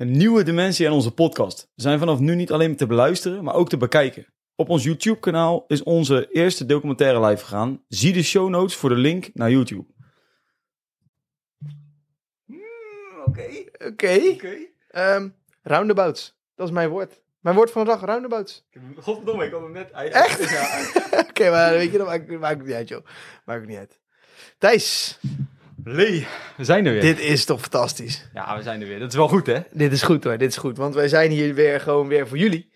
Een nieuwe dimensie aan onze podcast. We zijn vanaf nu niet alleen te beluisteren, maar ook te bekijken. Op ons YouTube-kanaal is onze eerste documentaire live gegaan. Zie de show notes voor de link naar YouTube. Oké. Oké. Ehm, roundabouts. Dat is mijn woord. Mijn woord van de dag, roundabouts. Godverdomme, ik had hem net... Echt? Ja. Oké, maar weet je, dat maakt, maakt het niet uit, joh. Maakt het niet uit. Thijs, Lee, we zijn er weer. dit is toch fantastisch. Ja, we zijn er weer. Dat is wel goed, hè? Dit is goed hoor, dit is goed. Want wij zijn hier weer gewoon weer voor jullie.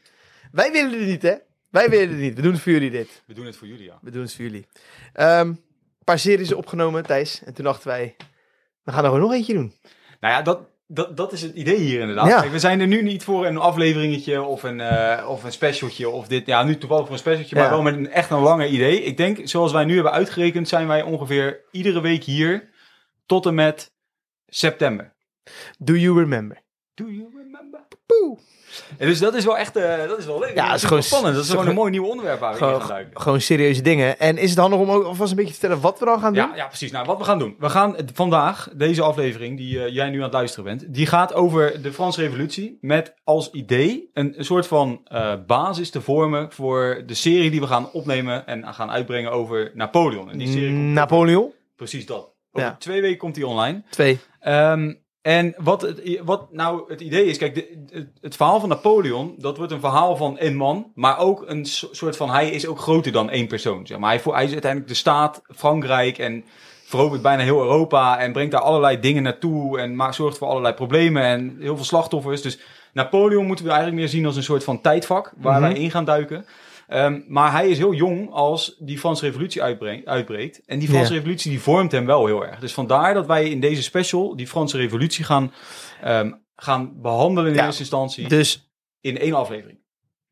Wij willen het niet, hè? Wij willen het niet. We doen het voor jullie, dit. We doen het voor jullie, ja. We doen het voor jullie. Ehm, een paar series opgenomen, Thijs. En toen dachten wij, we gaan er gewoon nog eentje doen. Nou ja, dat, dat, dat is het idee hier inderdaad. Ja. Kijk, we zijn er nu niet voor een afleveringetje of een, eh, of een specialtje of dit. Ja, nu toevallig voor een specialtje, maar wel met een echt een lange idee. Ik denk, zoals wij nu hebben uitgerekend, zijn wij ongeveer iedere week hier tot en met september. Do you remember? Do you remember? Poeh. En dus dat is wel echt, eh, dat is wel leuk. Ja, dat is gewoon- spannend. Dat is gewoon een mooi nieuw onderwerp waar we in gaan duiken. gewoon serieuze dingen. En is het handig om ook alvast een beetje te vertellen wat we dan gaan doen? Ja, ja, precies. Nou, wat we gaan doen. We gaan vandaag, deze aflevering die eh, jij nu aan het luisteren bent, die gaat over de Franse Revolutie. Met als idee een, een soort van eh, basis te vormen voor de serie die we gaan opnemen en gaan uitbrengen over Napoleon. En die serie Napoleon? precies dat. Over Ja. twee weken komt die online. Twee. Ehm, en wat, het, wat nou het idee is, kijk, de, het, het verhaal van Napoleon, dat wordt een verhaal van een man, maar ook een so- soort van, hij is ook groter dan één persoon. Zeg maar. hij, hij is uiteindelijk de staat Frankrijk en verovert bijna heel Europa en brengt daar allerlei dingen naartoe en maakt, zorgt voor allerlei problemen en heel veel slachtoffers. Dus Napoleon moeten we eigenlijk meer zien als een soort van tijdvak waar Mhm. wij in gaan duiken. Ehm, maar hij is heel jong als die Franse revolutie uitbreekt. En die Franse Ja. revolutie die vormt hem wel heel erg. Dus vandaar dat wij in deze special die Franse revolutie gaan, ehm, gaan behandelen in Ja. eerste instantie Dus, in één aflevering.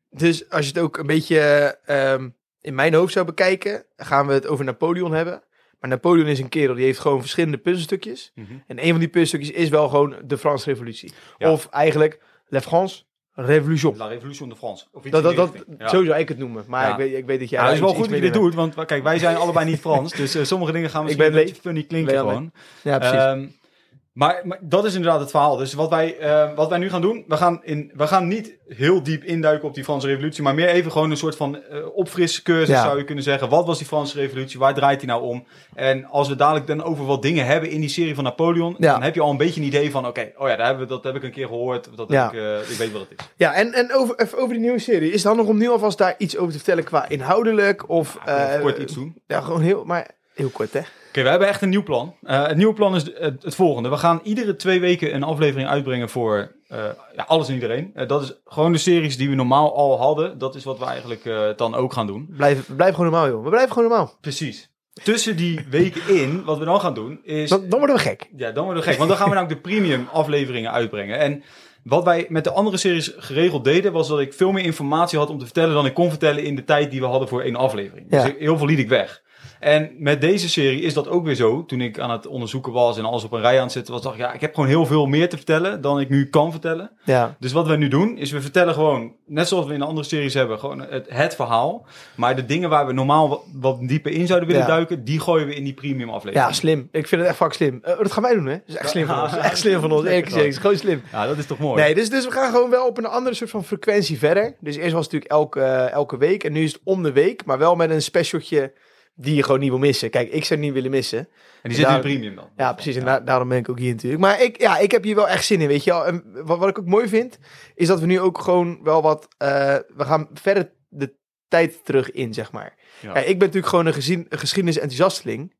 dus als je het ook een beetje ehm, in mijn hoofd zou bekijken, gaan we het over Napoleon hebben. Maar Napoleon is een kerel die heeft gewoon verschillende puzzelstukjes. En een van die puzzelstukjes is wel gewoon de Franse revolutie. Ja. Of eigenlijk La France Révolution. La Révolution de France. Of iets Dat, dat, dat. Ja. Zo zou ik het noemen. Maar Ja. ik, weet, ik weet dat jij Ja, het is wel goed dat je dit doet, want kijk, wij zijn allebei niet Frans, dus eh, sommige dingen gaan Ik misschien ben een beetje funny klinken gewoon. Ja, precies. Ehm, maar, maar dat is inderdaad het verhaal. Dus wat wij, eh, wat wij nu gaan doen, we gaan, in, we gaan niet heel diep induiken op die Franse revolutie, maar meer even gewoon een soort van eh opfriscursus Ja. zou je kunnen zeggen. Wat was die Franse revolutie? Waar draait die nou om? En als we dadelijk dan over wat dingen hebben in die serie van Napoleon, Ja. dan heb je al een beetje een idee van, oké, oh ja, daar hebben we, dat heb ik een keer gehoord. Dat Ja. heb ik, eh, ik weet wat het is. Ja, en, en over, even over die nieuwe serie. Is het handig om nu alvast daar iets over te vertellen qua inhoudelijk? Of, kort iets doen. Ja, gewoon heel, maar heel kort hè. Oké, we hebben echt een nieuw plan. Eh, het nieuwe plan is het, het volgende. We gaan iedere twee weken een aflevering uitbrengen voor eh, ja, alles en iedereen. Eh, dat is gewoon de series die we normaal al hadden. Dat is wat we eigenlijk dan ook gaan doen. Blijf, blijf gewoon normaal joh. We blijven gewoon normaal. Precies. Tussen die weken in, wat we dan gaan doen, is... Dan, dan worden we gek. Ja, dan worden we gek. Want dan gaan we namelijk de premium afleveringen uitbrengen. En wat wij met de andere series geregeld deden, was dat ik veel meer informatie had om te vertellen dan ik kon vertellen in de tijd die we hadden voor één aflevering. Ja. Dus heel veel liet ik weg. En met deze serie is dat ook weer zo. Toen ik aan het onderzoeken was en alles op een rij aan het zetten was, dacht ik, ja, ik heb gewoon heel veel meer te vertellen dan ik nu kan vertellen. Ja. Dus wat we nu doen, is we vertellen gewoon, net zoals we in de andere series hebben, gewoon het, het verhaal. Maar de dingen waar we normaal wat, wat dieper in zouden willen Ja. duiken, die gooien we in die premium aflevering. ja, slim. Ik vind het echt vaak slim. Eh, dat gaan wij doen hè. Dat is echt slim van Ja. ons. Echt slim van ons. Eerlijk gezegd, gewoon slim. Ja, dat is toch mooi. Nee, dus, dus we gaan gewoon wel op een andere soort van frequentie verder. Dus eerst was het natuurlijk elke, eh, elke week. En nu is het om de week. Maar wel met een specialtje die je gewoon niet wil missen. Kijk, ik zou niet willen missen. En die zit in premium dan. Ja, precies. En daar- daarom ben ik ook hier natuurlijk. Maar ik, ja, ik heb hier wel echt zin in, weet je wel. En wat, wat ik ook mooi vind, is dat we nu ook gewoon wel wat... eh, we gaan verder de tijd terug in, zeg maar. Ja. Ja, ik ben natuurlijk gewoon een, gezien, een geschiedenis-enthousiasteling.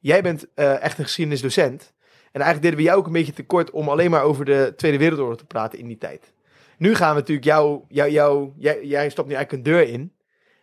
Jij bent eh, echt een geschiedenisdocent. En eigenlijk deden we jou ook een beetje tekort om alleen maar over de Tweede Wereldoorlog te praten in die tijd. Nu gaan we natuurlijk jou, jou, jou jij, jij stapt nu eigenlijk een deur in.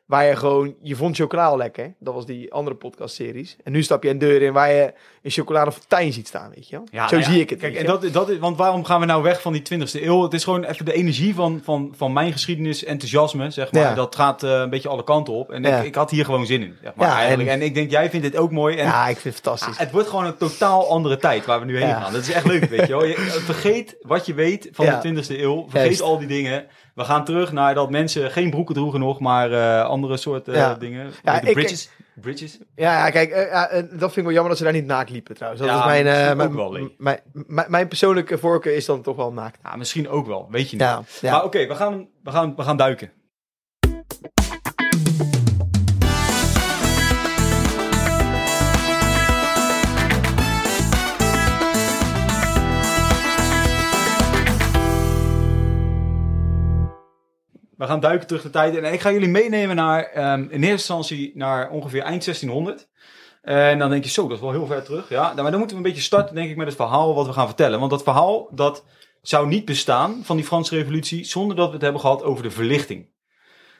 Waar je gewoon, je vond chocola al lekker. Dat was die andere podcastseries. En nu stap je een deur in waar je een chocoladefontein ziet staan, weet je wel. Ja, Zo nou ja, zie ik het. Kijk, en dat, dat is, want waarom gaan we nou weg van die 20e eeuw? Het is gewoon even de energie van, van, van mijn geschiedenis, enthousiasme, zeg maar. Ja. Dat gaat eh, een beetje alle kanten op. En Ja. ik, ik had hier gewoon zin in, zeg maar, eigenlijk. en- En, ik denk, jij vindt dit ook mooi. En ja, ik vind het fantastisch. ah, het wordt gewoon een totaal andere tijd waar we nu heen Ja. gaan. Dat is echt leuk, weet je wel. Je, vergeet wat je weet van de 20e eeuw. Vergeet Juist. al die dingen. We gaan terug naar dat mensen geen broeken droegen nog, maar eh, andere soorten Ja. dingen. Ja, de ik- bridges. Bridges? Ja, ja, kijk, eh, dat vind ik wel jammer dat ze daar niet naakt liepen trouwens. Dat Ja, is mijn, eh, mijn, ook wel, mijn, mijn, mijn persoonlijke voorkeur is dan toch wel naakt. Ja, misschien ook wel. Weet je niet. Maar oké, we, gaan, we, gaan, we gaan duiken. We gaan duiken terug de tijd. En ik ga jullie meenemen naar, ehm, in eerste instantie naar ongeveer eind 1600. En dan denk je, zo, dat is wel heel ver terug. Ja, maar dan moeten we een beetje starten, denk ik, met het verhaal wat we gaan vertellen. Want dat verhaal, dat zou niet bestaan van die Franse revolutie zonder dat we het hebben gehad over de verlichting.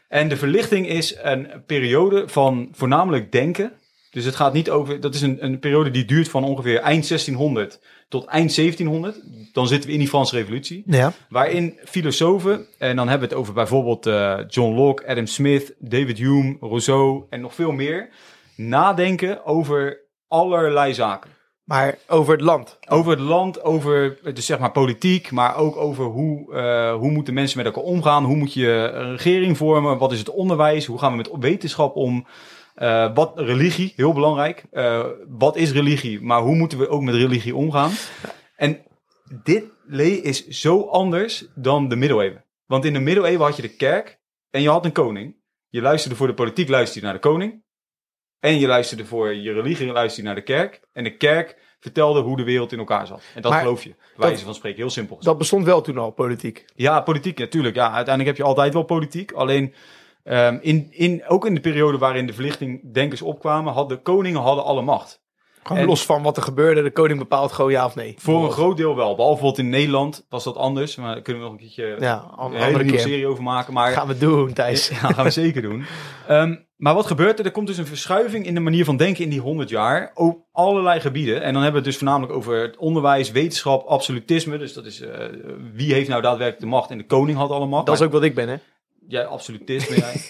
En de verlichting is een periode van voornamelijk denken. Dus het gaat niet over, dat is een, een periode die duurt van ongeveer eind 1600 tot eind 1700. Dan zitten we in die Franse revolutie. ja. Waarin filosofen, en dan hebben we het over bijvoorbeeld eh, John Locke, Adam Smith, David Hume, Rousseau en nog veel meer, nadenken over allerlei zaken. Maar over het land. Over het land, over dus zeg maar politiek, maar ook over hoe, eh, hoe moeten mensen met elkaar omgaan, hoe moet je een regering vormen, wat is het onderwijs, hoe gaan we met wetenschap om, eh, wat religie, heel belangrijk, Eh, wat is religie, maar hoe moeten we ook met religie omgaan. En dit lee is zo anders dan de middeleeuwen. Want in de middeleeuwen had je de kerk en je had een koning. Je luisterde voor de politiek, luisterde je naar de koning. En je luisterde voor je religie, luisterde naar de kerk. En de kerk vertelde hoe de wereld in elkaar zat. En dat Maar geloof je. Wijze van spreken, heel simpel. gezegd. Dat bestond wel toen al, politiek. Ja, politiek natuurlijk. Ja, uiteindelijk heb je altijd wel politiek. Alleen ehm, in, in, ook in de periode waarin de verlichting denkers opkwamen, hadden koningen hadden alle macht. Gewoon En- los van wat er gebeurde, de koning bepaalt gewoon ja of nee. Voor een groot deel wel. Behalve bijvoorbeeld in Nederland was dat anders. Maar daar kunnen we nog een keertje Ja, een andere keer. serie over maken. Maar Gaan we doen, Thijs. Ja, gaan we zeker doen. Ehm, maar wat gebeurt er? Er komt dus een verschuiving in de manier van denken in die 100 jaar. Op allerlei gebieden. En dan hebben we het dus voornamelijk over het onderwijs, wetenschap, absolutisme. Dus dat is eh, wie heeft nou daadwerkelijk de macht? En de koning had alle macht. Dat is ook wat ik ben, hè? Jij, absolutisme, jij.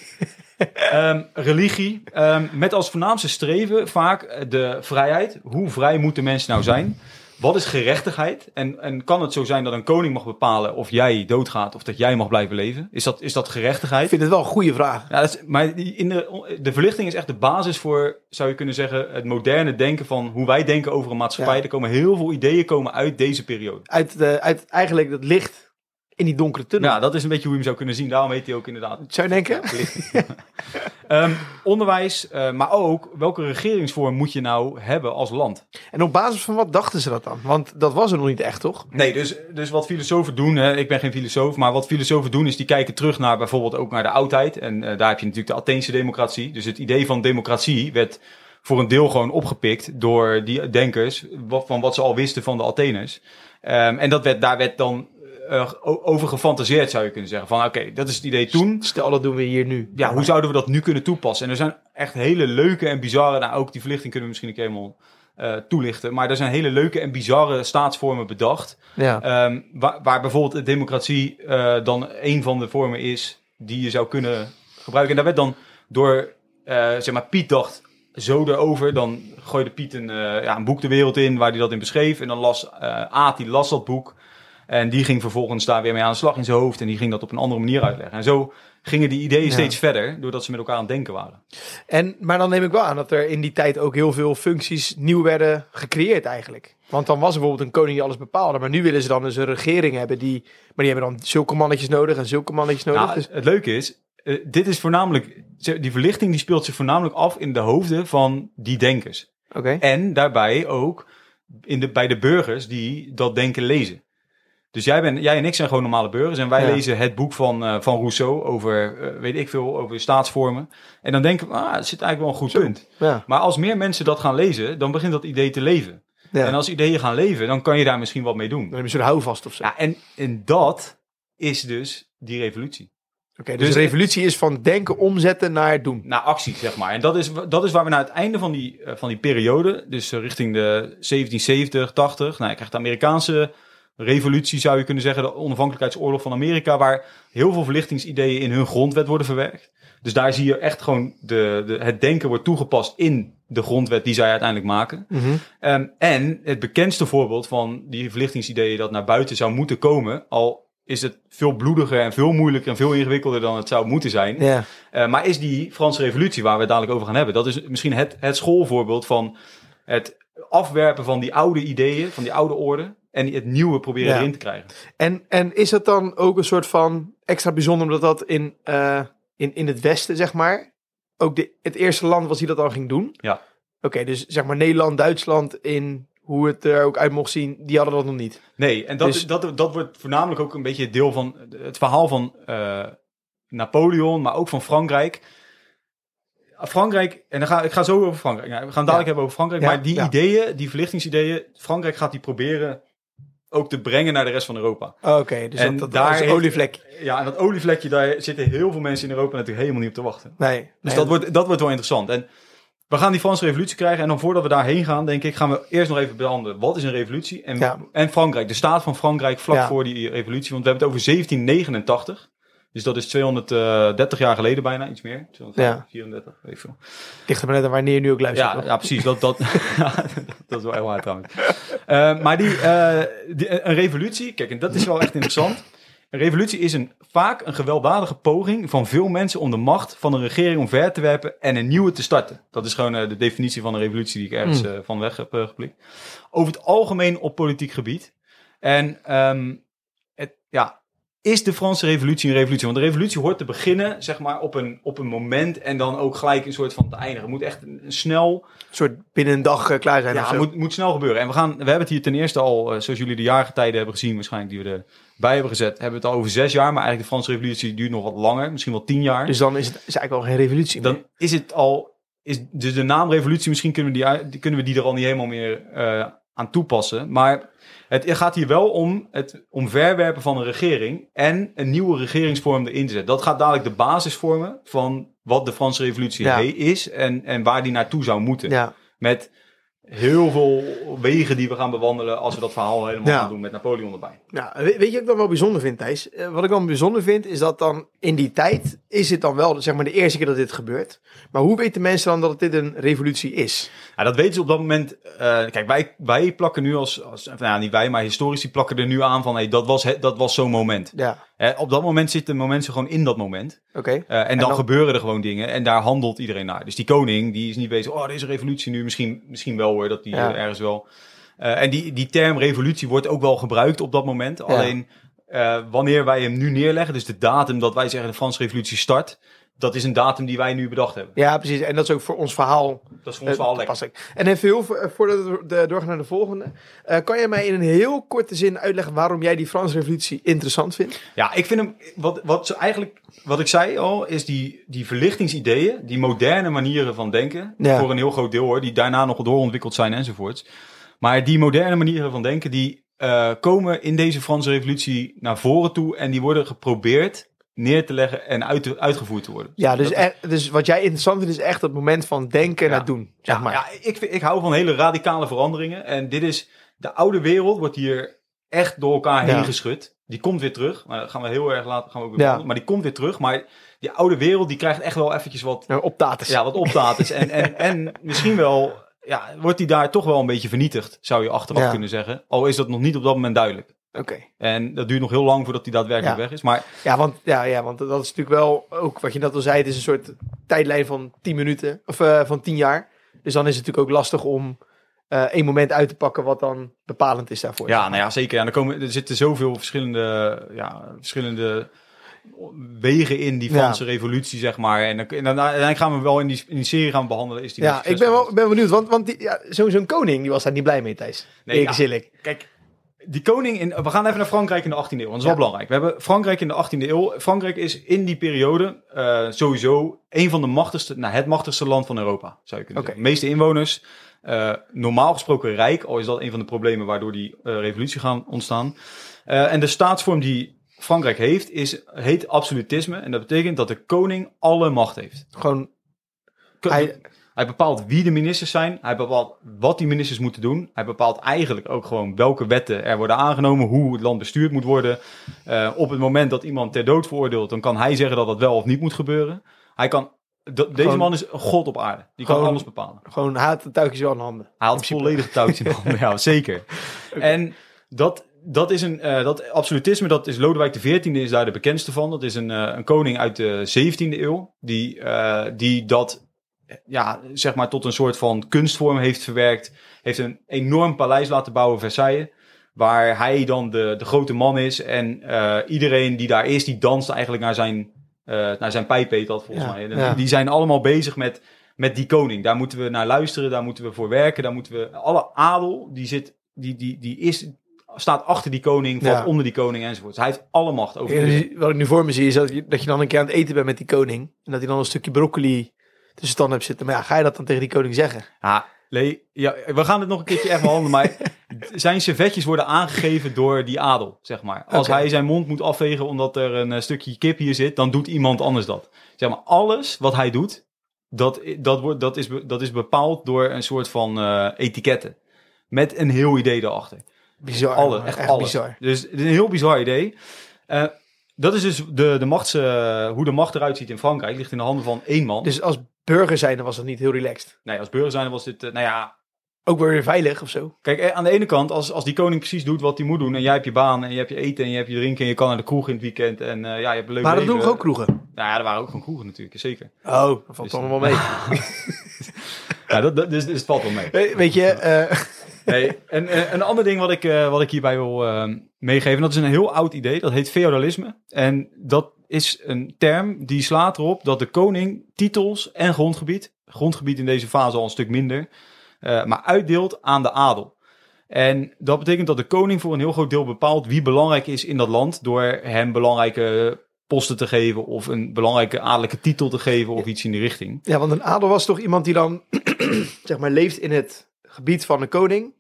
Ehm, religie. ehm, met als voornaamste streven vaak eh, de vrijheid. Hoe vrij moeten mensen nou zijn? Wat is gerechtigheid? En, en kan het zo zijn dat een koning mag bepalen of jij doodgaat of dat jij mag blijven leven? Is dat, is dat gerechtigheid? Ik vind het wel een goede vraag. Ja, dat is, maar die- in de, de verlichting is echt de basis voor, zou je kunnen zeggen, het moderne denken van hoe wij denken over een maatschappij. Ja. Er komen heel veel ideeën komen uit deze periode. Uit, de, uit eigenlijk het licht in die donkere tunnel. Ja, dat is een beetje hoe je hem zou kunnen zien. Daarom heet hij ook inderdaad. Zou je denken? Ja. Ehm, onderwijs, eh, maar ook welke regeringsvorm moet je nou hebben als land? En op basis van wat dachten ze dat dan? Want dat was er nog niet echt, toch? Nee, dus, dus wat filosofen doen, hè, ik ben geen filosoof, maar wat filosofen doen is die kijken terug naar bijvoorbeeld ook naar de oudheid. En eh, daar heb je natuurlijk de Atheense democratie. Dus het idee van democratie werd voor een deel gewoon opgepikt door die denkers, wat, van wat ze al wisten van de Atheners. Ehm, en dat werd, daar werd dan eh, o- over gefantaseerd, zou je kunnen zeggen. Van oké, dat is het idee toen. Stel, dat doen we hier nu. Ja, hoe zouden we dat nu kunnen toepassen? En er zijn echt hele leuke en bizarre, nou ook die verlichting kunnen we misschien een keer helemaal eh, toelichten. Maar er zijn hele leuke en bizarre staatsvormen bedacht. Ja. Ehm, waar, waar bijvoorbeeld de democratie eh, dan een van de vormen is die je zou kunnen gebruiken. En daar werd dan door, eh, zeg maar, Piet dacht zo erover. Dan gooide Piet een, eh, ja, een boek de wereld in waar hij dat in beschreef. En dan las eh Aad, die las dat boek. En die ging vervolgens daar weer mee aan de slag in zijn hoofd. En die ging dat op een andere manier uitleggen. En zo gingen die ideeën Ja. steeds verder, doordat ze met elkaar aan het denken waren. En, maar dan neem ik wel aan dat er in die tijd ook heel veel functies nieuw werden gecreëerd eigenlijk. Want dan was er bijvoorbeeld een koning die alles bepaalde. Maar nu willen ze dan dus een regering hebben die... Maar die hebben dan zulke mannetjes nodig en zulke mannetjes nodig. Nou, dus, het leuke is, eh, dit is voornamelijk, die verlichting die speelt zich voornamelijk af in de hoofden van die denkers. Oké. En daarbij ook in de, bij de burgers die dat denken lezen. Dus jij, jij en ik zijn gewoon normale burgers. En wij Ja. lezen het boek van, eh, van Rousseau over, eh, weet ik veel, over staatsvormen. En dan denken we, ah, het zit eigenlijk wel een goed Zo. punt. Ja. Maar als meer mensen dat gaan lezen, dan begint dat idee te leven. ja. En als ideeën gaan leven, dan kan je daar misschien wat mee doen. Dan heb je soort houvast of zo. Ja, en, en dat is dus die revolutie. Oké, dus, dus- de revolutie is van denken omzetten naar doen. naar actie, zeg maar. En dat is, dat is waar we naar het einde van die, eh, van die periode, dus richting de 1770, 80, nou, je krijgt de Amerikaanse revolutie, zou je kunnen zeggen, de onafhankelijkheidsoorlog van Amerika, waar heel veel verlichtingsideeën in hun grondwet worden verwerkt. Dus daar zie je echt gewoon de, de, het denken wordt toegepast in de grondwet die zij uiteindelijk maken. Mhm. Ehm, en het bekendste voorbeeld van die verlichtingsideeën dat naar buiten zou moeten komen, al is het veel bloediger en veel moeilijker en veel ingewikkelder dan het zou moeten zijn. Eh, maar is die Franse revolutie, waar we het dadelijk over gaan hebben, dat is misschien het, het schoolvoorbeeld van het afwerpen van die oude ideeën, van die oude orde, en het nieuwe proberen Ja. erin te krijgen. En, en is het dan ook een soort van extra bijzonder omdat dat in, eh, in, in het Westen, zeg maar, ook de, het eerste land was die dat al ging doen? Ja. Oké, dus zeg maar Nederland, Duitsland, in hoe het er ook uit mocht zien, die hadden dat nog niet. Nee, en dat, Dus- dat, dat wordt voornamelijk ook een beetje deel van het verhaal van eh, Napoleon, maar ook van Frankrijk. Frankrijk, en dan ga, ik ga zo over Frankrijk. Ja, we gaan dadelijk Ja. hebben over Frankrijk. Ja, maar die ideeën, die verlichtingsideeën, Frankrijk gaat die proberen ook te brengen naar de rest van Europa. Oké, dus En dat, dat daar is olievlek. Ja, en dat olievlekje, daar zitten heel veel mensen in Europa natuurlijk helemaal niet op te wachten. Nee. Dus nee, dat, wordt, dat wordt wel interessant. En we gaan die Franse revolutie krijgen. En dan voordat we daarheen gaan, denk ik, gaan we eerst nog even behandelen. Wat is een revolutie? En, Ja. en Frankrijk, de staat van Frankrijk vlak Ja. voor die revolutie. Want we hebben het over 1789. Dus dat is 230 jaar geleden bijna, iets meer. 234, weet ik veel. Ligt er maar net aan wanneer je nu ook luistert. Ja, ja, precies. Dat, dat, dat is wel heel waar trouwens. Eh, maar die, eh, die, een revolutie, kijk, en dat is wel echt interessant. Een revolutie is een, vaak een gewelddadige poging van veel mensen om de macht van een regering omver te werpen en een nieuwe te starten. Dat is gewoon eh, de definitie van een revolutie die ik ergens eh, van weg heb eh, geplikt. Over het algemeen op politiek gebied. En ehm, het, ja, is de Franse revolutie een revolutie? Want de revolutie hoort te beginnen, zeg maar, op een, op een moment en dan ook gelijk een soort van te eindigen. Het moet echt een, een snel Een soort binnen een dag eh, klaar zijn ja, het moet, moet snel gebeuren. En we, gaan, we hebben het hier ten eerste al, eh, zoals jullie de jaargetijden hebben gezien, waarschijnlijk die we erbij hebben gezet, hebben we het al over zes jaar. Maar eigenlijk de Franse revolutie duurt nog wat langer, misschien wel tien jaar. Dus dan is het is eigenlijk al geen revolutie meer. dan is het al, is dus de naam revolutie, misschien kunnen we die- kunnen we die er al niet helemaal meer eh, aan toepassen. Maar het gaat hier wel om het omverwerpen van een regering en een nieuwe regeringsvorm erin te zetten. Dat gaat dadelijk de basis vormen van wat de Franse revolutie Ja. is en, en waar die naartoe zou moeten. Ja, Met heel veel wegen die we gaan bewandelen als we dat verhaal helemaal Ja. gaan doen met Napoleon erbij. Nou, we- weet je wat ik dan wel bijzonder vind, Thijs? Eh, wat ik dan bijzonder vind, is dat dan in die tijd is het dan wel zeg maar de eerste keer dat dit gebeurt. Maar hoe weten mensen dan dat dit een revolutie is? Ja, dat weten ze op dat moment. eh, kijk, wij, wij plakken nu als, als nou ja, niet wij, maar historici plakken er nu aan van, hey, dat was, het, dat was zo'n moment. Ja, Hè, op dat moment zitten mensen gewoon in dat moment. oké. Eh, en, dan dan- gebeuren er gewoon dingen en daar handelt iedereen naar. Dus die koning, die is niet bezig, oh, deze revolutie nu, misschien, misschien wel hoor, dat die Ja. eh, ergens wel. Eh, en die, die term revolutie wordt ook wel gebruikt op dat moment. Alleen eh, wanneer wij hem nu neerleggen, dus de datum dat wij zeggen de Franse revolutie start, dat is een datum die wij nu bedacht hebben. Ja, precies. En dat is ook voor ons verhaal Dat is voor ons eh, wel lekker. En even heel, eh, voordat we de- doorgaan naar de volgende. eh, kan jij mij in een heel korte zin uitleggen waarom jij die Franse revolutie interessant vindt? Ja, ik vind hem, wat, wat ze eigenlijk, wat ik zei al, is die, die verlichtingsideeën, die moderne manieren van denken, Ja. voor een heel groot deel hoor, die daarna nog doorontwikkeld zijn enzovoorts. Maar die moderne manieren van denken, die eh, komen in deze Franse revolutie naar voren toe en die worden geprobeerd neer te leggen en uit uitgevoerd te worden. Ja, dus, dus wat jij interessant vindt is echt het moment van denken Ja. naar doen, zeg ja, maar. ja, ik, ik hou van hele radicale veranderingen. En dit is, de oude wereld wordt hier echt door elkaar Ja. heen geschud. Die komt weer terug. Maar dat gaan we heel erg later gaan we ook weer Ja. Maar die komt weer terug. Maar die oude wereld, die krijgt echt wel eventjes wat, Nou, op datus. ja, wat optatus. en, en, en misschien wel, ja, wordt die daar toch wel een beetje vernietigd, zou je achteraf Ja. kunnen zeggen. Al is dat nog niet op dat moment duidelijk. Oké. En dat duurt nog heel lang voordat die daadwerkelijk Ja. weg is. Maar Ja, want, ja, ja, want dat is natuurlijk wel ook wat je net al zei. Het is een soort tijdlijn van 10 minuten of eh, van 10 jaar. Dus dan is het natuurlijk ook lastig om eh één moment uit te pakken wat dan bepalend is daarvoor. Ja, nou ja, zeker. Ja, er, komen, er zitten zoveel verschillende, ja, verschillende wegen in die Ja. Franse revolutie, zeg maar. En, dan- en dan uiteindelijk gaan we wel in die, in die serie gaan behandelen. Is die Ja, ik ben wel ben benieuwd. Want, want die, ja, zo- zo'n koning die was daar niet blij mee, Thijs. Nee, ja. Kijk, die koning in... We gaan even naar Frankrijk in de 18e eeuw, want dat is wel belangrijk. We hebben Frankrijk in de 18e eeuw. Frankrijk is in die periode eh, sowieso een van de machtigste... Nou, het machtigste land van Europa, zou je kunnen zeggen. De meeste inwoners. eh, normaal gesproken rijk, al is dat een van de problemen waardoor die eh, revolutie gaan ontstaan. En de staatsvorm die Frankrijk heeft, is, heet absolutisme. En dat betekent dat de koning alle macht heeft. Gewoon, hij, Hij bepaalt wie de ministers zijn. Hij bepaalt wat die ministers moeten doen. Hij bepaalt eigenlijk ook gewoon welke wetten er worden aangenomen. Hoe het land bestuurd moet worden. Eh, op het moment dat iemand ter dood veroordeelt, dan kan hij zeggen dat dat wel of niet moet gebeuren. Hij kan, deze Gewoon- man is een god op aarde. Die kan alles bepalen. gewoon had de touwtjes wel in handen. Principe. volledig touwtje in handen. Ja, zeker. En dat, dat is een, eh, dat absolutisme, dat is Lodewijk XIV is daar de bekendste van. Dat is een, eh, een koning uit de 17e eeuw, die, die dat, ja, zeg maar tot een soort van kunstvorm heeft verwerkt. Heeft een enorm paleis laten bouwen, Versailles. Waar hij dan de, de grote man is. En eh, iedereen die daar is, die danst eigenlijk naar zijn, eh naar zijn pijp, heet dat volgens Ja, mij. En ja. Die, zijn allemaal bezig met, met die koning. Daar moeten we naar luisteren, daar moeten we voor werken. Daar moeten we, alle adel, die zit, die, die, die is, staat achter die koning, valt Ja. onder die koning enzovoort. Hij heeft alle macht over Ja, dus Wat ik nu voor me zie is dat je, dat je dan een keer aan het eten bent met die koning. En dat hij dan een stukje broccoli tussen tanden hebt zitten. Maar ja, ga je dat dan tegen die koning zeggen? Ja, Lee, ja, we gaan het nog een keertje echt behandelen, maar zijn servetjes worden aangegeven door die adel, zeg maar. Als hij zijn mond moet afvegen omdat er een eh, stukje kip hier zit, dan doet iemand anders dat. Zeg maar, alles wat hij doet, dat, dat, wordt, dat, is, dat is bepaald door een soort van eh, etiketten. Met een heel idee erachter. Bizar. Alle, echt, echt alles. bizar. Dus het is een heel bizar idee. Eh, dat is dus de, de machts, eh, hoe de macht eruit ziet in Frankrijk. Ligt in de handen van één man. Dus als burger zijnde was dat niet heel relaxed. nee, als burger zijn was dit, eh, nou ja, Ook weer veilig of zo. Kijk, eh, aan de ene kant, als, als die koning precies doet wat hij moet doen... en jij hebt je baan en je hebt je eten en je hebt je drinken... en je kan naar de kroeg in het weekend en ja, je hebt een leuk Maar dat doen we ook kroegen. Nou ja, er waren ook gewoon kroegen natuurlijk, zeker. Oh, dat valt Dus- allemaal mee. Ja, dat, dat, dus, dus het valt wel mee. We- Weet je, eh, Nee, en een ander ding wat ik, wat ik hierbij wil eh, meegeven... en dat is een heel oud idee, dat heet feodalisme. En dat is een term die slaat erop dat de koning titels en grondgebied... grondgebied in deze fase al een stuk minder... eh, maar uitdeelt aan de adel. En dat betekent dat de koning voor een heel groot deel bepaalt wie belangrijk is in dat land door hem belangrijke posten te geven of een belangrijke adellijke titel te geven of iets in die richting. ja, want een adel was toch iemand die dan, zeg maar, leeft in het gebied van de koning.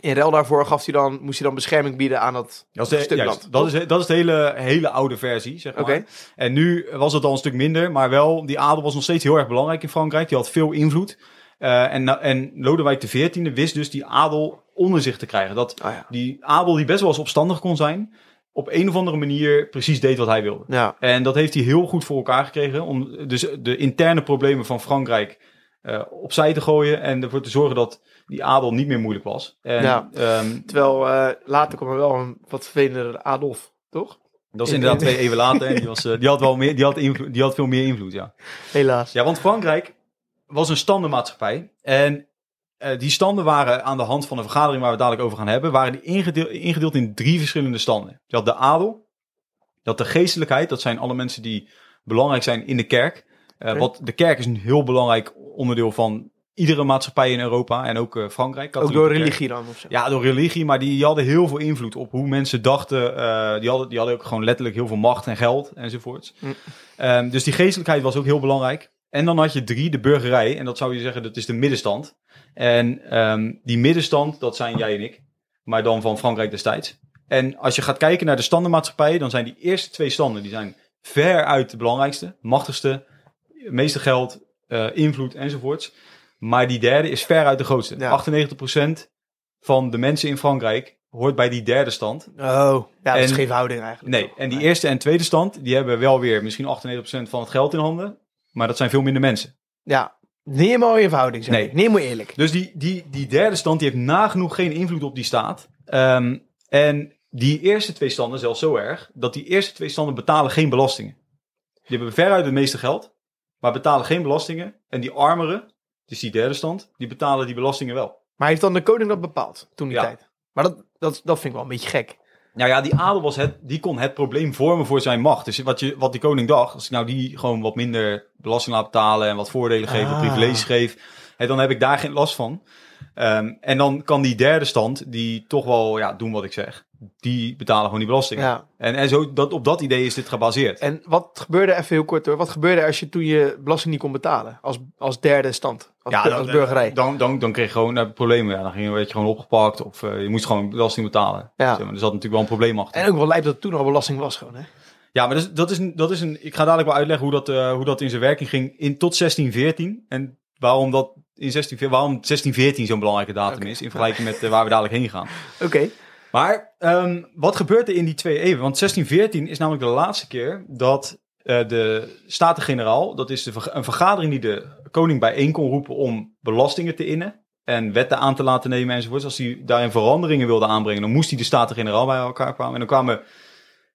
In ruil daarvoor gaf hij dan, moest hij dan bescherming bieden aan dat Dat de, stuk juist, land. dat is, dat is de hele, hele oude versie, zeg maar. En nu was het al een stuk minder, maar wel, die adel was nog steeds heel erg belangrijk in Frankrijk. Die had veel invloed. Eh, en, en Lodewijk XIV wist dus die adel onder zich te krijgen. Dat Oh ja. die adel die best wel eens opstandig kon zijn, op een of andere manier precies deed wat hij wilde. Ja, En dat heeft hij heel goed voor elkaar gekregen. Om dus de interne problemen van Frankrijk eh, opzij te gooien. En ervoor te zorgen dat die adel niet meer moeilijk was. En, Ja. ehm, terwijl eh, later kwam er wel een wat vervelender Adolf, toch? dat is inderdaad twee eeuwen later. En die, was, eh, die had wel meer, die had, invloed, die had veel meer invloed, ja. Helaas. Ja, want Frankrijk was een standenmaatschappij. En eh, die standen waren aan de hand van een vergadering waar we het dadelijk over gaan hebben, waren die ingedeeld, ingedeeld in drie verschillende standen. Je had de adel, je had de geestelijkheid, dat zijn alle mensen die belangrijk zijn in de kerk. Oké. wat, de kerk is een heel belangrijk onderdeel van iedere maatschappij in Europa en ook eh, Frankrijk. Ook door religie dan of zo. Ja, door religie, maar die, die hadden heel veel invloed op hoe mensen dachten. eh, die, hadden, die hadden ook gewoon letterlijk heel veel macht en geld enzovoorts. Mm. Ehm, dus die geestelijkheid was ook heel belangrijk. En dan had je drie, de burgerij. En dat zou je zeggen, dat is de middenstand. En ehm, die middenstand, dat zijn jij en ik. Maar dan van Frankrijk destijds. En als je gaat kijken naar de standenmaatschappijen, dan zijn die eerste twee standen, die zijn veruit de belangrijkste, machtigste, meeste geld, eh, invloed enzovoorts. Maar die derde is veruit de grootste. Ja. 98% van de mensen in Frankrijk hoort bij die derde stand. Oh, ja, dat is En- geen verhouding eigenlijk. Nee, en die eerste en tweede stand, die hebben wel weer misschien 98% van het geld in handen. Maar dat zijn veel minder mensen. Ja, niet in verhouding zeg Nee. Niet helemaal eerlijk. Dus die, die, die derde stand, die heeft nagenoeg geen invloed op die staat. Ehm, en die eerste twee standen zelfs zo erg, dat die eerste twee standen betalen geen belastingen. Die hebben veruit het meeste geld, maar betalen geen belastingen. En die armeren, dus die derde stand, die betalen die belastingen wel. Maar heeft dan de koning dat bepaald toen die Ja. tijd? Maar dat, dat, dat vind ik wel een beetje gek. Nou ja, die adel was het, die kon het probleem vormen voor zijn macht. Dus wat, je, wat die koning dacht, als ik nou die gewoon wat minder belasting laat betalen en wat voordelen geef, wat Ah. privileges geef, hè, dan heb ik daar geen last van. Ehm, en dan kan die derde stand, die toch wel ja, doen wat ik zeg, die betalen gewoon die belasting. Ja. En, en zo, dat, op dat idee is dit gebaseerd. En wat gebeurde, even heel kort hoor, wat gebeurde als je toen je belasting niet kon betalen? Als, als derde stand, als, ja, dan, burgerij. Dan, dan, dan kreeg je gewoon eh, problemen. Ja, dan ging je, werd je gewoon opgepakt of eh, je moest gewoon belasting betalen. Ja. Zeg maar, er zat natuurlijk wel een probleem achter. En ook wel lijp dat het toen al belasting was gewoon, hè? Ja, maar dat is, dat is, dat is een. Ik ga dadelijk wel uitleggen hoe dat, eh, hoe dat in zijn werking ging in, tot 1614. En waarom dat in 16, waarom 1614 zo'n belangrijke datum is. In vergelijking met waar we dadelijk heen gaan. Oké. Maar ehm, wat gebeurt er in die twee eeuwen? Want 1614 is namelijk de laatste keer dat eh, de Staten-Generaal, dat is de, een vergadering die de koning bijeen kon roepen om belastingen te innen. en wetten aan te laten nemen enzovoorts. Als hij daarin veranderingen wilde aanbrengen, dan moest hij de Staten-Generaal bij elkaar kwamen. En dan kwamen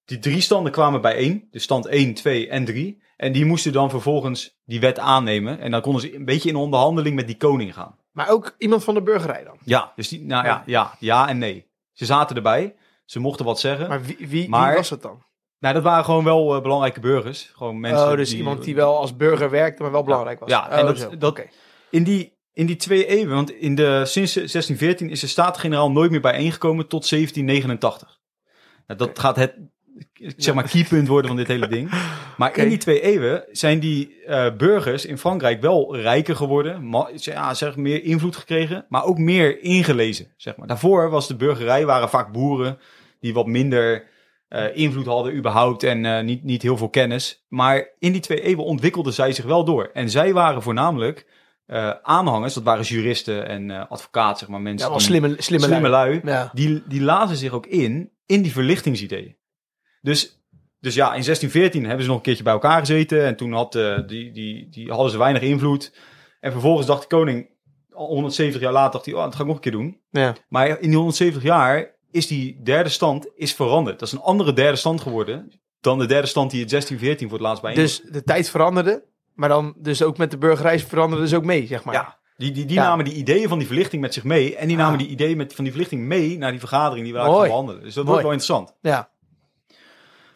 die drie standen kwamen bijeen, dus stand 1, 2 en 3. En die moesten dan vervolgens die wet aannemen. En dan konden ze een beetje in onderhandeling met die koning gaan. Maar ook iemand van de burgerij dan. Ja, dus die, nou ja, ja, ja en nee. Ze zaten erbij, ze mochten wat zeggen. Maar wie, wie, Maar- wie was het dan? Nou, dat waren gewoon wel eh, belangrijke burgers. Gewoon mensen oh, dus iemand die wel als burger werkte, maar wel belangrijk was. Ja, en Oh, dat- zo. dat- Oké. In die, in die twee eeuwen, want in de, sinds 1614 is de Staten-Generaal nooit meer bijeengekomen tot 1789. Nou, dat gaat het, zeg maar, keypunt worden van dit hele ding. Maar in die twee eeuwen zijn die eh, burgers in Frankrijk wel rijker geworden. Ja, zeg, meer invloed gekregen, maar ook meer ingelezen. Zeg maar. Daarvoor was de burgerij, waren vaak boeren die wat minder eh, invloed hadden überhaupt en eh, niet, niet heel veel kennis. Maar in die twee eeuwen ontwikkelden zij zich wel door. En zij waren voornamelijk aanhangers, dat waren juristen en eh advocaten, zeg maar, mensen Ja, wel slimme, slimme, slimme lui. lui, Ja. die, die lazen zich ook in, in die verlichtingsideeën. Dus, dus ja, in 1614 hebben ze nog een keertje bij elkaar gezeten. En toen had, eh, die, die, die hadden ze weinig invloed. En vervolgens dacht de koning, al 170 jaar later, dacht hij, oh, dat ga ik nog een keer doen. Ja. Maar in die 170 jaar is die derde stand is veranderd. Dat is een andere derde stand geworden dan de derde stand die in 1614 voor het laatst bijeen Dus de tijd veranderde, maar dan dus ook met de burgerij veranderde dus ook mee, zeg maar. Ja, die, die, die Ja. namen die ideeën van die verlichting met zich mee. En die namen Ah. die ideeën met, van die verlichting mee naar die vergadering die we gaan behandelen. Dus dat Mooi. wordt wel interessant. Ja.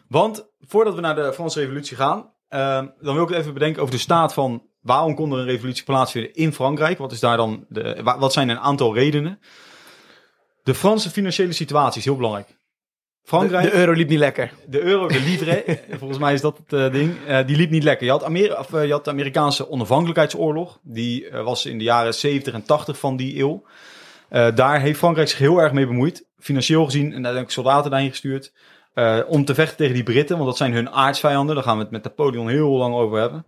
Want voordat we naar de Franse revolutie gaan, ehm, dan wil ik even bedenken over de staat van waarom kon er een revolutie plaatsvinden in Frankrijk? Wat, is daar dan de, wa- wat zijn een aantal redenen? De Franse financiële situatie is heel belangrijk. De, Frankrijk, de euro liep niet lekker. de euro, de livre, volgens mij is dat het eh, ding, eh, die liep niet lekker. Je had, of, eh, je had de Amerikaanse onafhankelijkheidsoorlog. Die was in de jaren 70 en 80 van die eeuw. Daar heeft Frankrijk zich heel erg mee bemoeid. Financieel gezien. En daar heb ik soldaten daarheen gestuurd. Eh, om te vechten tegen die Britten. Want dat zijn hun aardsvijanden. Daar gaan we het met Napoleon heel lang over hebben.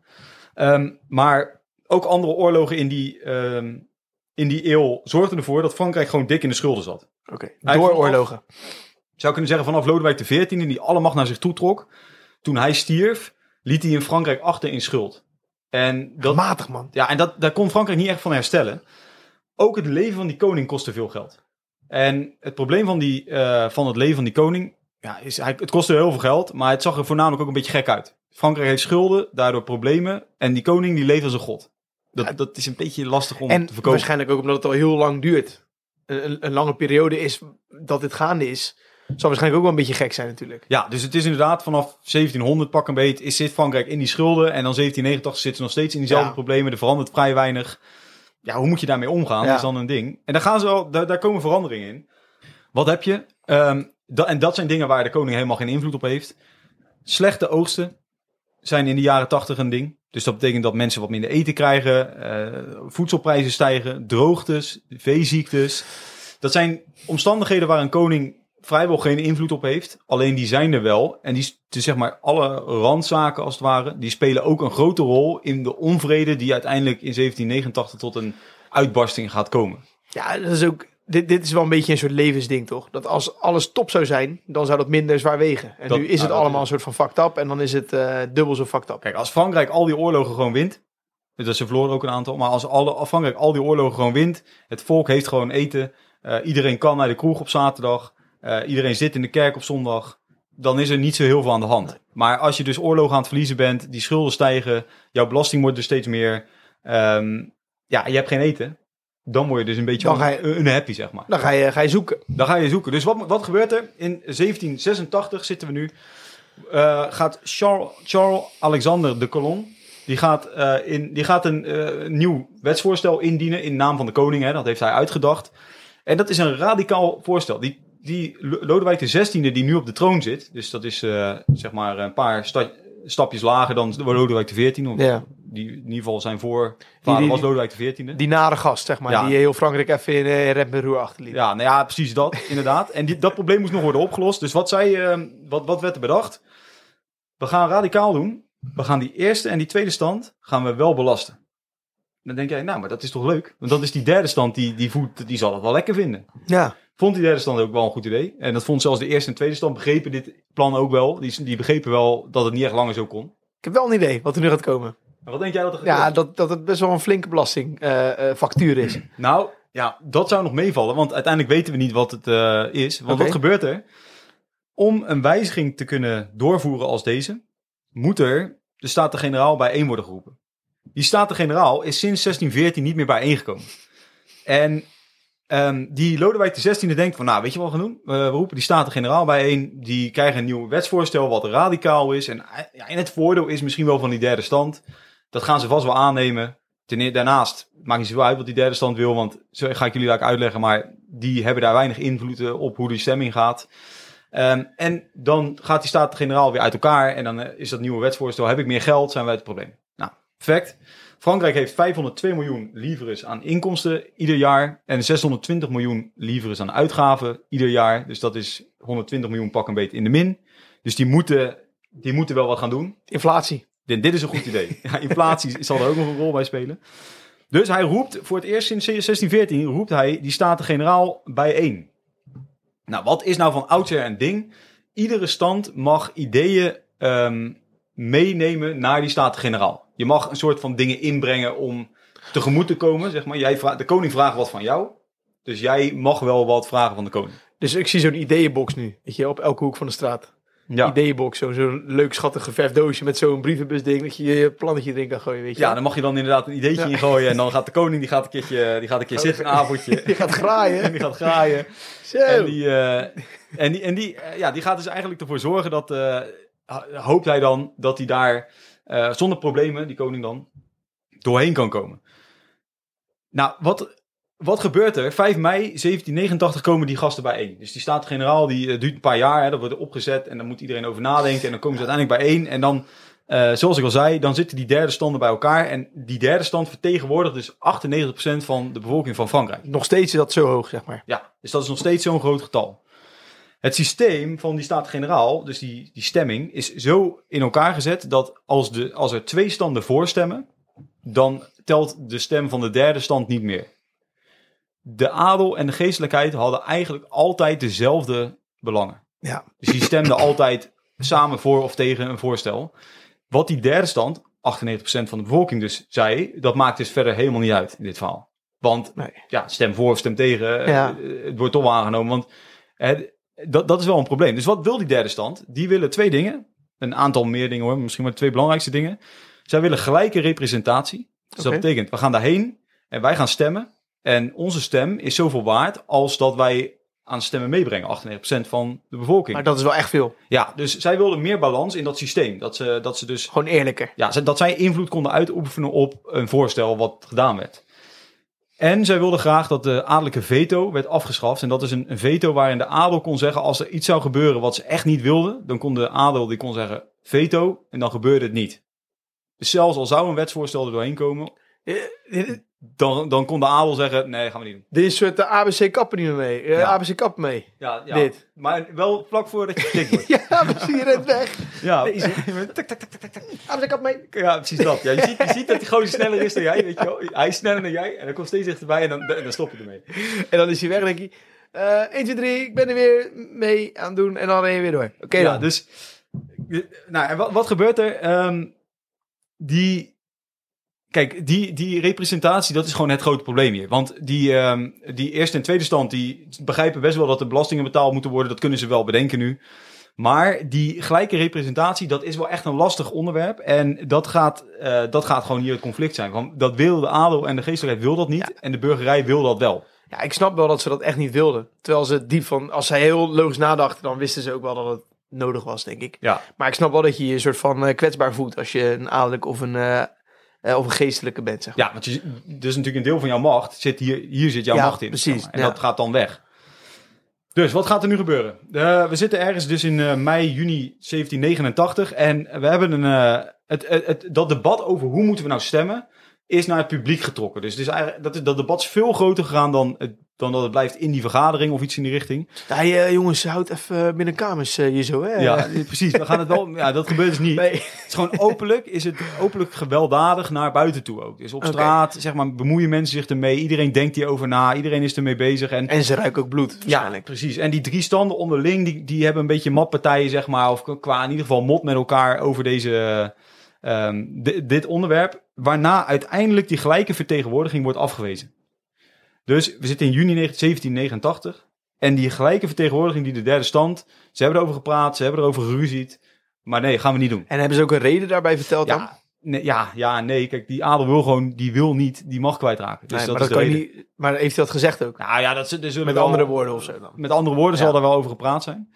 Ehm, maar ook andere oorlogen in die, ehm, in die eeuw zorgden ervoor dat Frankrijk gewoon dik in de schulden zat. Oké. Door oorlogen. Zou kunnen zeggen vanaf Lodewijk XIV, die alle macht naar zich toe trok. Toen hij stierf, liet hij in Frankrijk achter in schuld. En, dat, Matig, man. ja, en dat, daar kon Frankrijk niet echt van herstellen. Ook het leven van die koning kostte veel geld. En het probleem van, die, eh, van het leven van die koning, ja, is, hij, het kostte heel veel geld, maar het zag er voornamelijk ook een beetje gek uit. Frankrijk heeft schulden, daardoor problemen. En die koning die leeft als een god. Dat, Ja. dat is een beetje lastig om En te verkopen. waarschijnlijk ook omdat het al heel lang duurt. Een, een, lange periode is dat dit gaande is. Zal waarschijnlijk ook wel een beetje gek zijn natuurlijk. Ja, dus het is inderdaad vanaf 1700 pak een beet, is zit Frankrijk in die schulden. En dan 1789 zitten ze nog steeds in diezelfde Ja. problemen. Er verandert vrij weinig. Ja, hoe moet je daarmee omgaan? Ja. Dat is dan een ding. En daar, gaan ze al, daar, daar komen veranderingen in. Wat heb je? Ehm, en dat zijn dingen waar de koning helemaal geen invloed op heeft. Slechte oogsten zijn in de jaren 80 een ding. Dus dat betekent dat mensen wat minder eten krijgen, eh, voedselprijzen stijgen, droogtes, veeziektes. Dat zijn omstandigheden waar een koning vrijwel geen invloed op heeft. Alleen die zijn er wel. En die, dus zeg maar, alle randzaken als het ware, die spelen ook een grote rol in de onvrede die uiteindelijk in 1789 tot een uitbarsting gaat komen. Ja, dat is ook. Dit, dit is wel een beetje een soort levensding, toch? Dat als alles top zou zijn, dan zou dat minder zwaar wegen. En Dat- nu is het nou, allemaal is- een soort van fucked up. En dan is het eh, dubbel zo fucked up. Kijk, als Frankrijk al die oorlogen gewoon wint. Dus ze verloren ook een aantal. Maar als, alle, Frankrijk al die oorlogen gewoon wint. Het volk heeft gewoon eten. eh, iedereen kan naar de kroeg op zaterdag. eh, iedereen zit in de kerk op zondag. Dan is er niet zo heel veel aan de hand. Maar als je dus oorlogen aan het verliezen bent. Die schulden stijgen. Jouw belasting wordt er steeds meer. ehm, ja, je hebt geen eten. Dan word je dus een beetje Dan ga je- un- unhappy, zeg maar. Dan ga je, ga je zoeken. Dan ga je zoeken. Dus wat, wat gebeurt er? In 1786 zitten we nu. eh, gaat Charles, Charles Alexander de Colon. Die gaat, eh, in, die gaat een eh, nieuw wetsvoorstel indienen in naam van de koning. Hè, dat heeft hij uitgedacht. En dat is een radicaal voorstel. Die, die Lo- Lodewijk XVI, die nu op de troon zit. Dus dat is zeg maar een paar sta- stapjes lager dan Lodewijk XIV. of Ja. Die in ieder geval zijn voorvader die- was Lodewijk XIV. Die nare gast, zeg maar. Ja. Die heel Frankrijk even in uh, roer achterliet. Ja, nou ja, precies dat, inderdaad. En die, dat probleem moest nog worden opgelost. Dus wat, zei, eh, wat, wat werd er bedacht? We gaan radicaal doen. We gaan die eerste en die tweede stand gaan we wel belasten. Dan denk jij, nou, maar dat is toch leuk? Want dat is die derde stand, die, die, voet, die zal het wel lekker vinden. Ja. Vond die derde stand ook wel een goed idee. En dat vond zelfs de eerste en tweede stand begrepen dit plan ook wel. Die, die begrepen wel dat het niet echt langer zo kon. Ik heb wel een idee wat er nu gaat komen. Wat denk jij dat er Ja, gebeurt? dat, dat het best wel een flinke belastingfactuur is. Nou, Ja, dat zou nog meevallen, want uiteindelijk weten we niet wat het eh, is. Want wat gebeurt er? Om een wijziging te kunnen doorvoeren als deze, moet er de Staten-Generaal bijeen worden geroepen. Die Staten-Generaal is sinds 1614 niet meer bijeengekomen. En ehm, die Lodewijk XVI denkt van, nou, weet je wat we gaan doen? We- roepen die Staten-Generaal bijeen. Die krijgen een nieuw wetsvoorstel wat radicaal is. En, ja, en het voordeel is misschien wel van die derde stand. Dat gaan ze vast wel aannemen. E- daarnaast maakt niet zoveel uit wat die derde stand wil, want zo ga ik jullie daar uitleggen, maar die hebben daar weinig invloed eh, op hoe die stemming gaat. Ehm, en dan gaat die Staten-Generaal weer uit elkaar en dan eh, is dat nieuwe wetsvoorstel, heb ik meer geld, zijn wij het probleem. Nou, perfect. Frankrijk heeft 502 miljoen livres aan inkomsten ieder jaar en 620 miljoen livres aan uitgaven ieder jaar. Dus dat is 120 miljoen pak een beetje in de min. Dus die moeten, die moeten wel wat gaan doen. Inflatie. Dit, dit is een goed idee. Ja, inflatie zal er ook nog een rol bij spelen. Dus hij roept voor het eerst sinds 1614 roept hij die Staten-Generaal bijeen. Nou, wat is nou van oudsher een ding? Iedere stand mag ideeën ehm, meenemen naar die Staten-Generaal. Je mag een soort van dingen inbrengen om tegemoet te komen, zeg maar. Jij vraagt, de koning vraagt wat van jou. Dus jij mag wel wat vragen van de koning. Dus ik zie zo'n ideeënbox nu. Weet je, op elke hoek van de straat. Ja. Ideeënbox. Zo'n zo'n leuk schattig geverfd doosje met zo'n brievenbusding. Dat je je plannetje erin kan gooien, weet je. Ja, dan mag je dan inderdaad een ideetje Ja. ingooien. En dan gaat de koning, die gaat een keertje, die gaat een keer zitten, een avondje. Je gaat graaien. En die gaat graaien. Zo. En die, eh, en die, en die, eh, ja, die gaat dus eigenlijk ervoor zorgen dat, eh, ho- hoopt hij dan, dat hij daar eh, zonder problemen, die koning dan, doorheen kan komen. Nou, wat, wat gebeurt er? 5 mei 1789 komen die gasten bijeen. Dus die Staten-Generaal, die eh, duurt een paar jaar, hè, dat wordt opgezet en dan moet iedereen over nadenken. En dan komen ze uiteindelijk bijeen en dan, eh, zoals ik al zei, dan zitten die derde standen bij elkaar. En die derde stand vertegenwoordigt dus 98% van de bevolking van Frankrijk. Nog steeds is dat zo hoog, zeg maar. Ja, dus dat is nog steeds zo'n groot getal. Het systeem van die Staten-Generaal, dus die, die stemming, is zo in elkaar gezet dat als, de, als er twee standen voorstemmen, dan telt de stem van de derde stand niet meer. De adel en de geestelijkheid hadden eigenlijk altijd dezelfde belangen. Ja. Dus die stemden altijd samen voor of tegen een voorstel. Wat die derde stand, 98% van de bevolking dus, zei, dat maakt dus verder helemaal niet uit in dit verhaal. Want Nee. ja, stem voor of stem tegen, eh, Ja. het wordt toch wel aangenomen. Want eh, dat, dat is wel een probleem. Dus wat wil die derde stand? Die willen twee dingen. Een aantal meer dingen hoor, misschien maar de twee belangrijkste dingen. Zij willen gelijke representatie. Dus dat betekent, we gaan daarheen en wij gaan stemmen. En onze stem is zoveel waard als dat wij aan stemmen meebrengen. 98% van de bevolking. Maar dat is wel echt veel. Ja, dus zij wilden meer balans in dat systeem. Dat ze, dat ze dus Gewoon eerlijker. ja, dat zij invloed konden uitoefenen op een voorstel wat gedaan werd. En zij wilden graag dat de adellijke veto werd afgeschaft. En dat is een, veto waarin de adel kon zeggen... als er iets zou gebeuren wat ze echt niet wilden... dan kon de adel die kon zeggen veto en dan gebeurde het niet. Dus zelfs al zou een wetsvoorstel er doorheen komen... Eh, dan, dan kon de adel zeggen... nee, gaan we niet doen. dit is een soort de ABC kappen niet meer mee. Eh, Ja. ABC kappen mee. Ja, ja. Dit. Maar wel vlak voordat je getikt wordt. Ja, precies. Je rent weg. Ja. Tak, tak, tak, tak, tak. ABC kap mee. Ja, precies dat. Ja, je, ziet, je ziet dat die gozer sneller is dan jij, weet je wel. Hij is sneller dan jij en dan komt steeds dichterbij en dan, dan stop je ermee. En dan is hij weg, denk je. eh 1, 2, 3, ik ben er weer mee aan het doen. En dan ren je weer door. Oké ja, dan. dus... Nou, en wat, wat gebeurt er? Ehm, die... Kijk, die, die representatie, dat is gewoon het grote probleem hier. Want die, ehm, die eerste en tweede stand, die begrijpen best wel dat de belastingen betaald moeten worden. Dat kunnen ze wel bedenken nu. Maar die gelijke representatie, dat is wel echt een lastig onderwerp. En dat gaat, eh, dat gaat gewoon hier het conflict zijn. Want dat wil de adel en de geestelijkheid wil dat niet. En de burgerij wil dat wel. Ja, ik snap wel dat ze dat echt niet wilden. Terwijl ze diep van... Als zij heel logisch nadachten, dan wisten ze ook wel dat het nodig was, denk ik. Ja, Maar ik snap wel dat je je een soort van eh, kwetsbaar voelt... als je een adellijk of een, eh, of een geestelijke bent, zeg maar. Ja, want je, dus natuurlijk een deel van jouw macht zit hier, hier zit jouw Ja, macht in. precies. En ja. dat gaat dan weg. Dus wat gaat er nu gebeuren? Eh, we zitten ergens dus in eh, mei, juni 1789 en we hebben een, eh, het, het, het- dat debat over hoe moeten we nou stemmen is naar het publiek getrokken. Dus het is eigenlijk, dat, is- dat debat is veel groter gegaan dan, het, dan dat het blijft in die vergadering of iets in die richting. Hey, eh, jongens, houd even binnen kamers eh, hier zo, hè? Ja, precies. We gaan het wel, ja, dat gebeurt dus niet. Nee. Het is gewoon openlijk, is het openlijk gewelddadig naar buiten toe ook. Dus op straat, zeg maar, bemoeien mensen zich ermee. Iedereen denkt hierover na. Iedereen is ermee bezig. En, En ze ruiken ook bloed, ja, precies. En die drie standen onderling, die, die hebben een beetje matpartijen, zeg maar. Of qua in ieder geval mot met elkaar over deze, ehm, di- dit onderwerp. Waarna uiteindelijk die gelijke vertegenwoordiging wordt afgewezen. Dus we zitten in juni 1789. En die gelijke vertegenwoordiging die de derde stand... Ze hebben erover gepraat, ze hebben erover geruzied. Maar nee, gaan we niet doen. En hebben ze ook een reden daarbij verteld dan? Ja, nee, ja, ja, nee. Kijk, die adel wil gewoon, die wil niet die macht kwijtraken. Dus Nee, dat maar, is dat kan niet, maar heeft hij dat gezegd ook? Nou ja, dat, zullen Met wel- andere woorden of zo dan? Met andere woorden Ja. zal er wel over gepraat zijn.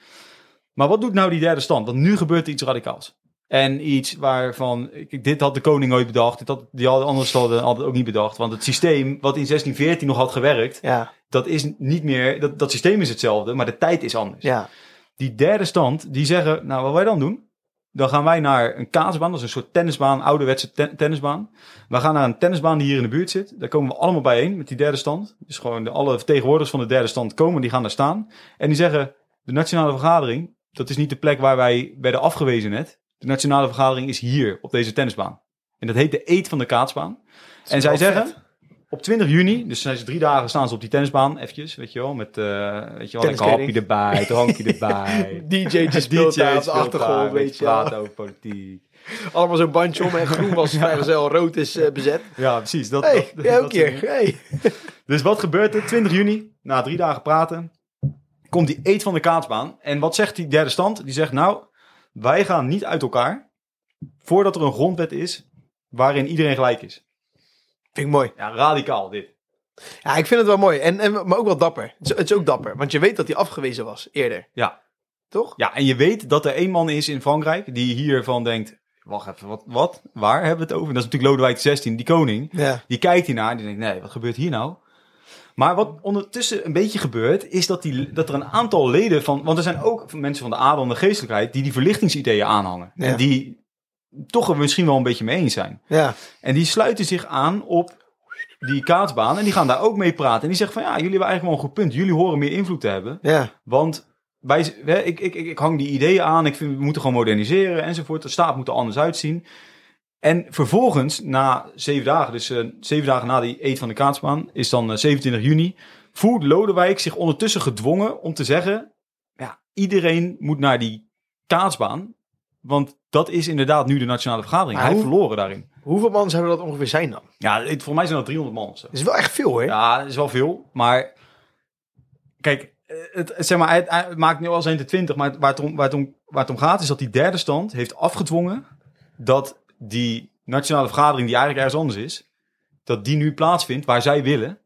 Maar wat doet nou die derde stand? Want nu gebeurt er iets radicaals. En iets waarvan, dit had de koning nooit bedacht. Dit had, die hadden andere standen hadden het ook niet bedacht. Want het systeem wat in 1614 nog had gewerkt, Ja, dat is niet meer, dat, dat systeem is hetzelfde, maar de tijd is anders. ja. Die derde stand, die zeggen, nou wat wij dan doen, dan gaan wij naar een kaatsbaan, dat is een soort tennisbaan, ouderwetse ten- tennisbaan. We gaan naar een tennisbaan die hier in de buurt zit. Daar komen we allemaal bijeen met die derde stand. Dus gewoon de, alle vertegenwoordigers van de derde stand komen, die gaan daar staan. En die zeggen, de nationale vergadering, dat is niet de plek waar wij werden afgewezen net. De nationale vergadering is hier, op deze tennisbaan. En dat heet de eet van de kaatsbaan. En zij zeggen, vet. op 20 juni, dus zijn ze drie dagen staan ze op die tennisbaan, eventjes, weet je wel, met, eh weet je wel, Tenniskleding. hapje erbij, drankje erbij. DJ'tje speelt daar op de achtergrond, weet je praten over politiek. Allemaal zo'n bandje om en groen was vrijgezel, rood is eh, bezet. Ja, precies. Dat, hey, dat keer. Hey. Dus wat gebeurt er? 20 juni, na drie dagen praten, komt die eet van de kaatsbaan. En wat zegt die derde stand? Die zegt, nou, wij gaan niet uit elkaar voordat er een grondwet is waarin iedereen gelijk is. Vind ik mooi. Ja, radicaal dit. Ja, ik vind het wel mooi. En, en, maar ook wel dapper. Het is, het is ook dapper. Want je weet dat hij afgewezen was eerder. Ja. Toch? Ja, en je weet dat er één man is in Frankrijk die hiervan denkt, wacht even, wat, wat? Waar hebben we het over? Dat is natuurlijk Lodewijk XVI, die koning. Ja. Die kijkt hiernaar en die denkt, nee, wat gebeurt hier nou? Maar wat ondertussen een beetje gebeurt, is dat, die, dat er een aantal leden van... Want er zijn ook mensen van de adel en de geestelijkheid die die verlichtingsideeën aanhangen. Ja. En die toch er misschien wel een beetje mee eens zijn. Ja. En die sluiten zich aan op die kaatsbaan en die gaan daar ook mee praten. En die zeggen van, ja, jullie hebben eigenlijk wel een goed punt. Jullie horen meer invloed te hebben. Ja. Want wij, ik, ik, ik, ik hang die ideeën aan. Ik vind we moeten gewoon moderniseren enzovoort. De staat moet er anders uitzien. En vervolgens, na zeven dagen, dus eh, zeven dagen na die eet van de kaatsbaan, is dan eh, 27 juni, voelt Lodewijk zich ondertussen gedwongen om te zeggen, ja, iedereen moet naar die kaatsbaan. Want dat is inderdaad nu de nationale vergadering. Maar Hij heeft verloren daarin. Hoeveel man zouden dat ongeveer zijn dan? Ja, het, volgens mij zijn dat 300 man. Dat is wel echt veel, hè? Ja, dat is wel veel. Maar kijk, eh, het, het- zeg maar, het, het maakt nu al zijn de 20. Maar waar het, om, waar, het om, waar het om gaat is dat die derde stand heeft afgedwongen dat die nationale vergadering, die eigenlijk ergens anders is, dat die nu plaatsvindt waar zij willen,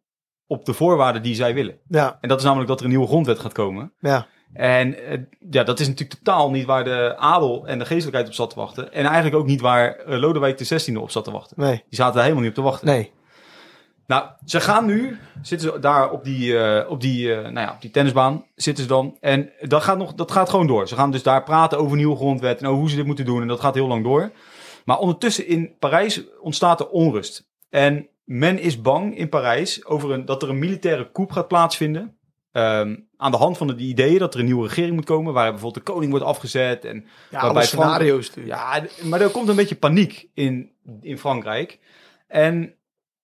op de voorwaarden die zij willen. Ja. En dat is namelijk dat er een nieuwe grondwet gaat komen. Ja. En eh, ja, dat is natuurlijk totaal niet waar de adel en de geestelijkheid op zat te wachten. En eigenlijk ook niet waar eh, Lodewijk XVI op zat te wachten. Nee. Die zaten daar helemaal niet op te wachten. Nee. Nou, ze gaan nu, zitten ze daar op die, eh, op die, nou ja, op die tennisbaan, zitten ze dan. En dat gaat, nog, dat gaat gewoon door. Ze gaan dus daar praten over nieuwe grondwet en over hoe ze dit moeten doen. En dat gaat heel lang door. Maar ondertussen in Parijs ontstaat er onrust. En men is bang in Parijs over een, dat er een militaire coup gaat plaatsvinden. Ehm, aan de hand van de ideeën dat er een nieuwe regering moet komen. Waar bijvoorbeeld de koning wordt afgezet. En Ja, Waarbij Frank- scenario's ja, maar er komt een beetje paniek in, in Frankrijk. En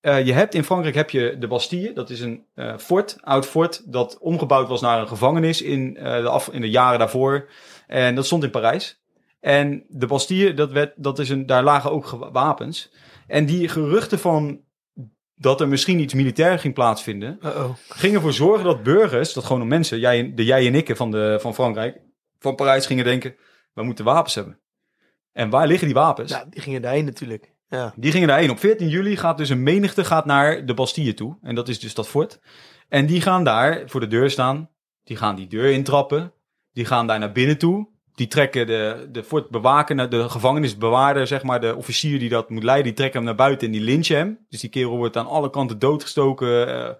eh, je hebt in Frankrijk heb je de Bastille. Dat is een eh, fort, oud fort, dat omgebouwd was naar een gevangenis in, eh, de, af, in de jaren daarvoor. En dat stond in Parijs. En de Bastille, dat werd, dat is een, daar lagen ook wapens. En die geruchten van dat er misschien iets militair ging plaatsvinden, Uh-oh. gingen ervoor zorgen dat burgers, dat gewoon mensen, jij, en- de jij en ikken van, de, van Frankrijk, van Parijs gingen denken, we moeten wapens hebben. En waar liggen die wapens? Ja, die gingen daarheen natuurlijk. Ja. Die gingen daarheen. Op 14 juli gaat dus een menigte gaat naar de Bastille toe. En dat is dus dat fort. En die gaan daar voor de deur staan. Die gaan die deur intrappen. Die gaan daar naar binnen toe. Die trekken de, de fort bewaken, de gevangenisbewaarder, zeg maar, de officier die dat moet leiden, die trekken hem naar buiten en die lynchen hem. Dus die kerel wordt aan alle kanten doodgestoken, eh, eh,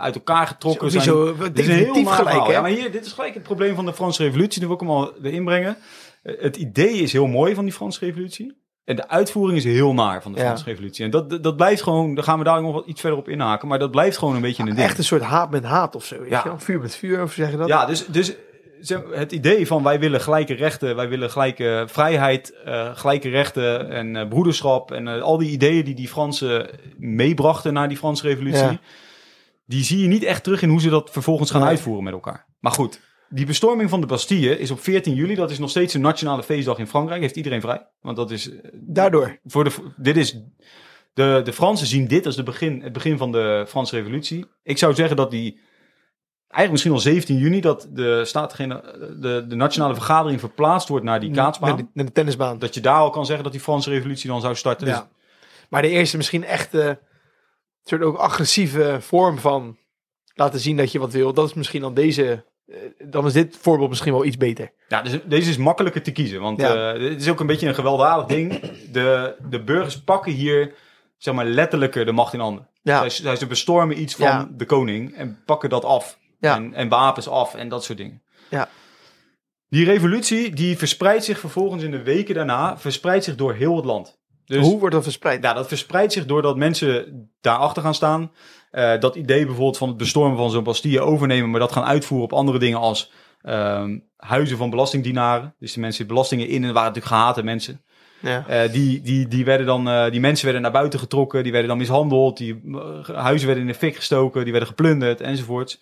uit elkaar getrokken. Zijn- zo dit is een heel gelijk, hè? Ja, maar hier, dit is gelijk het probleem van de Franse revolutie. Dat wil ik hem al erin brengen. Eh, Het idee is heel mooi van die Franse revolutie. En de uitvoering is heel naar van de Ja. Franse revolutie. En dat, dat, blijft gewoon, daar gaan we daar nog wat iets verder op inhaken. Maar dat blijft gewoon een beetje een ding. Echt een soort haat met haat of zo. Weet Ja. je? Vuur met vuur, of zeg je dat? Ja, dus, dus het idee van wij willen gelijke rechten, wij willen gelijke vrijheid, eh, gelijke rechten en eh, broederschap. En eh, al die ideeën die die Fransen meebrachten naar die Franse revolutie. Ja. Die zie je niet echt terug in hoe ze dat vervolgens gaan uitvoeren met elkaar. Maar goed, die bestorming van de Bastille is op 14 juli. Dat is nog steeds een nationale feestdag in Frankrijk. Heeft iedereen vrij. Want dat is Daardoor. voor de, dit is De, de Fransen zien dit als de begin, het begin van de Franse revolutie. Ik zou zeggen dat die, eigenlijk misschien al 17 juni, dat de, staat de, de nationale vergadering verplaatst wordt naar die kaatsbaan. Naar de, naar de tennisbaan. Dat je daar al kan zeggen dat die Franse revolutie dan zou starten. Ja. Dus Maar de eerste misschien echt eh soort ook agressieve vorm van laten zien dat je wat wil. Dat is misschien dan deze, eh, dan is dit voorbeeld misschien wel iets beter. Ja, dus deze is makkelijker te kiezen. Want Ja. eh, het is ook een beetje een gewelddadig ding. De, de burgers pakken hier, zeg maar, letterlijker de macht in handen. Ja, Zij, zij ze bestormen iets van Ja. de koning en pakken dat af. Ja. En, en wapens af en dat soort dingen. Ja. Die revolutie, die verspreidt zich vervolgens in de weken daarna, verspreidt zich door heel het land. Dus hoe wordt dat verspreid? ja, dat verspreidt zich doordat mensen daarachter gaan staan. Eh, dat idee bijvoorbeeld van het bestormen van zo'n Bastille overnemen, maar dat gaan uitvoeren op andere dingen als ehm, huizen van belastingdienaren. Dus de mensen die belastingen in en waren natuurlijk gehate mensen. Ja. Eh, die, die, die, werden dan, eh, die mensen werden naar buiten getrokken, die werden dan mishandeld, die huizen werden in de fik gestoken, die werden geplunderd enzovoorts.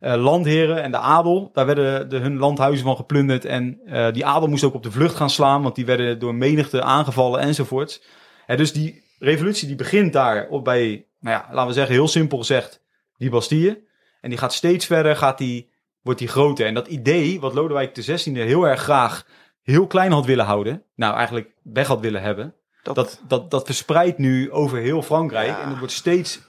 Eh, landheren en de adel, daar werden de, hun landhuizen van geplunderd. En eh, die adel moest ook op de vlucht gaan slaan, want die werden door menigte aangevallen enzovoorts. Eh, dus die revolutie die begint daar op bij, nou ja, laten we zeggen, heel simpel gezegd, die Bastille. En die gaat steeds verder, gaat die, wordt die groter. En dat idee, wat Lodewijk XVI heel erg graag heel klein had willen houden, nou eigenlijk weg had willen hebben, Dat, dat, dat, dat verspreidt nu over heel Frankrijk. Ja. En het wordt steeds,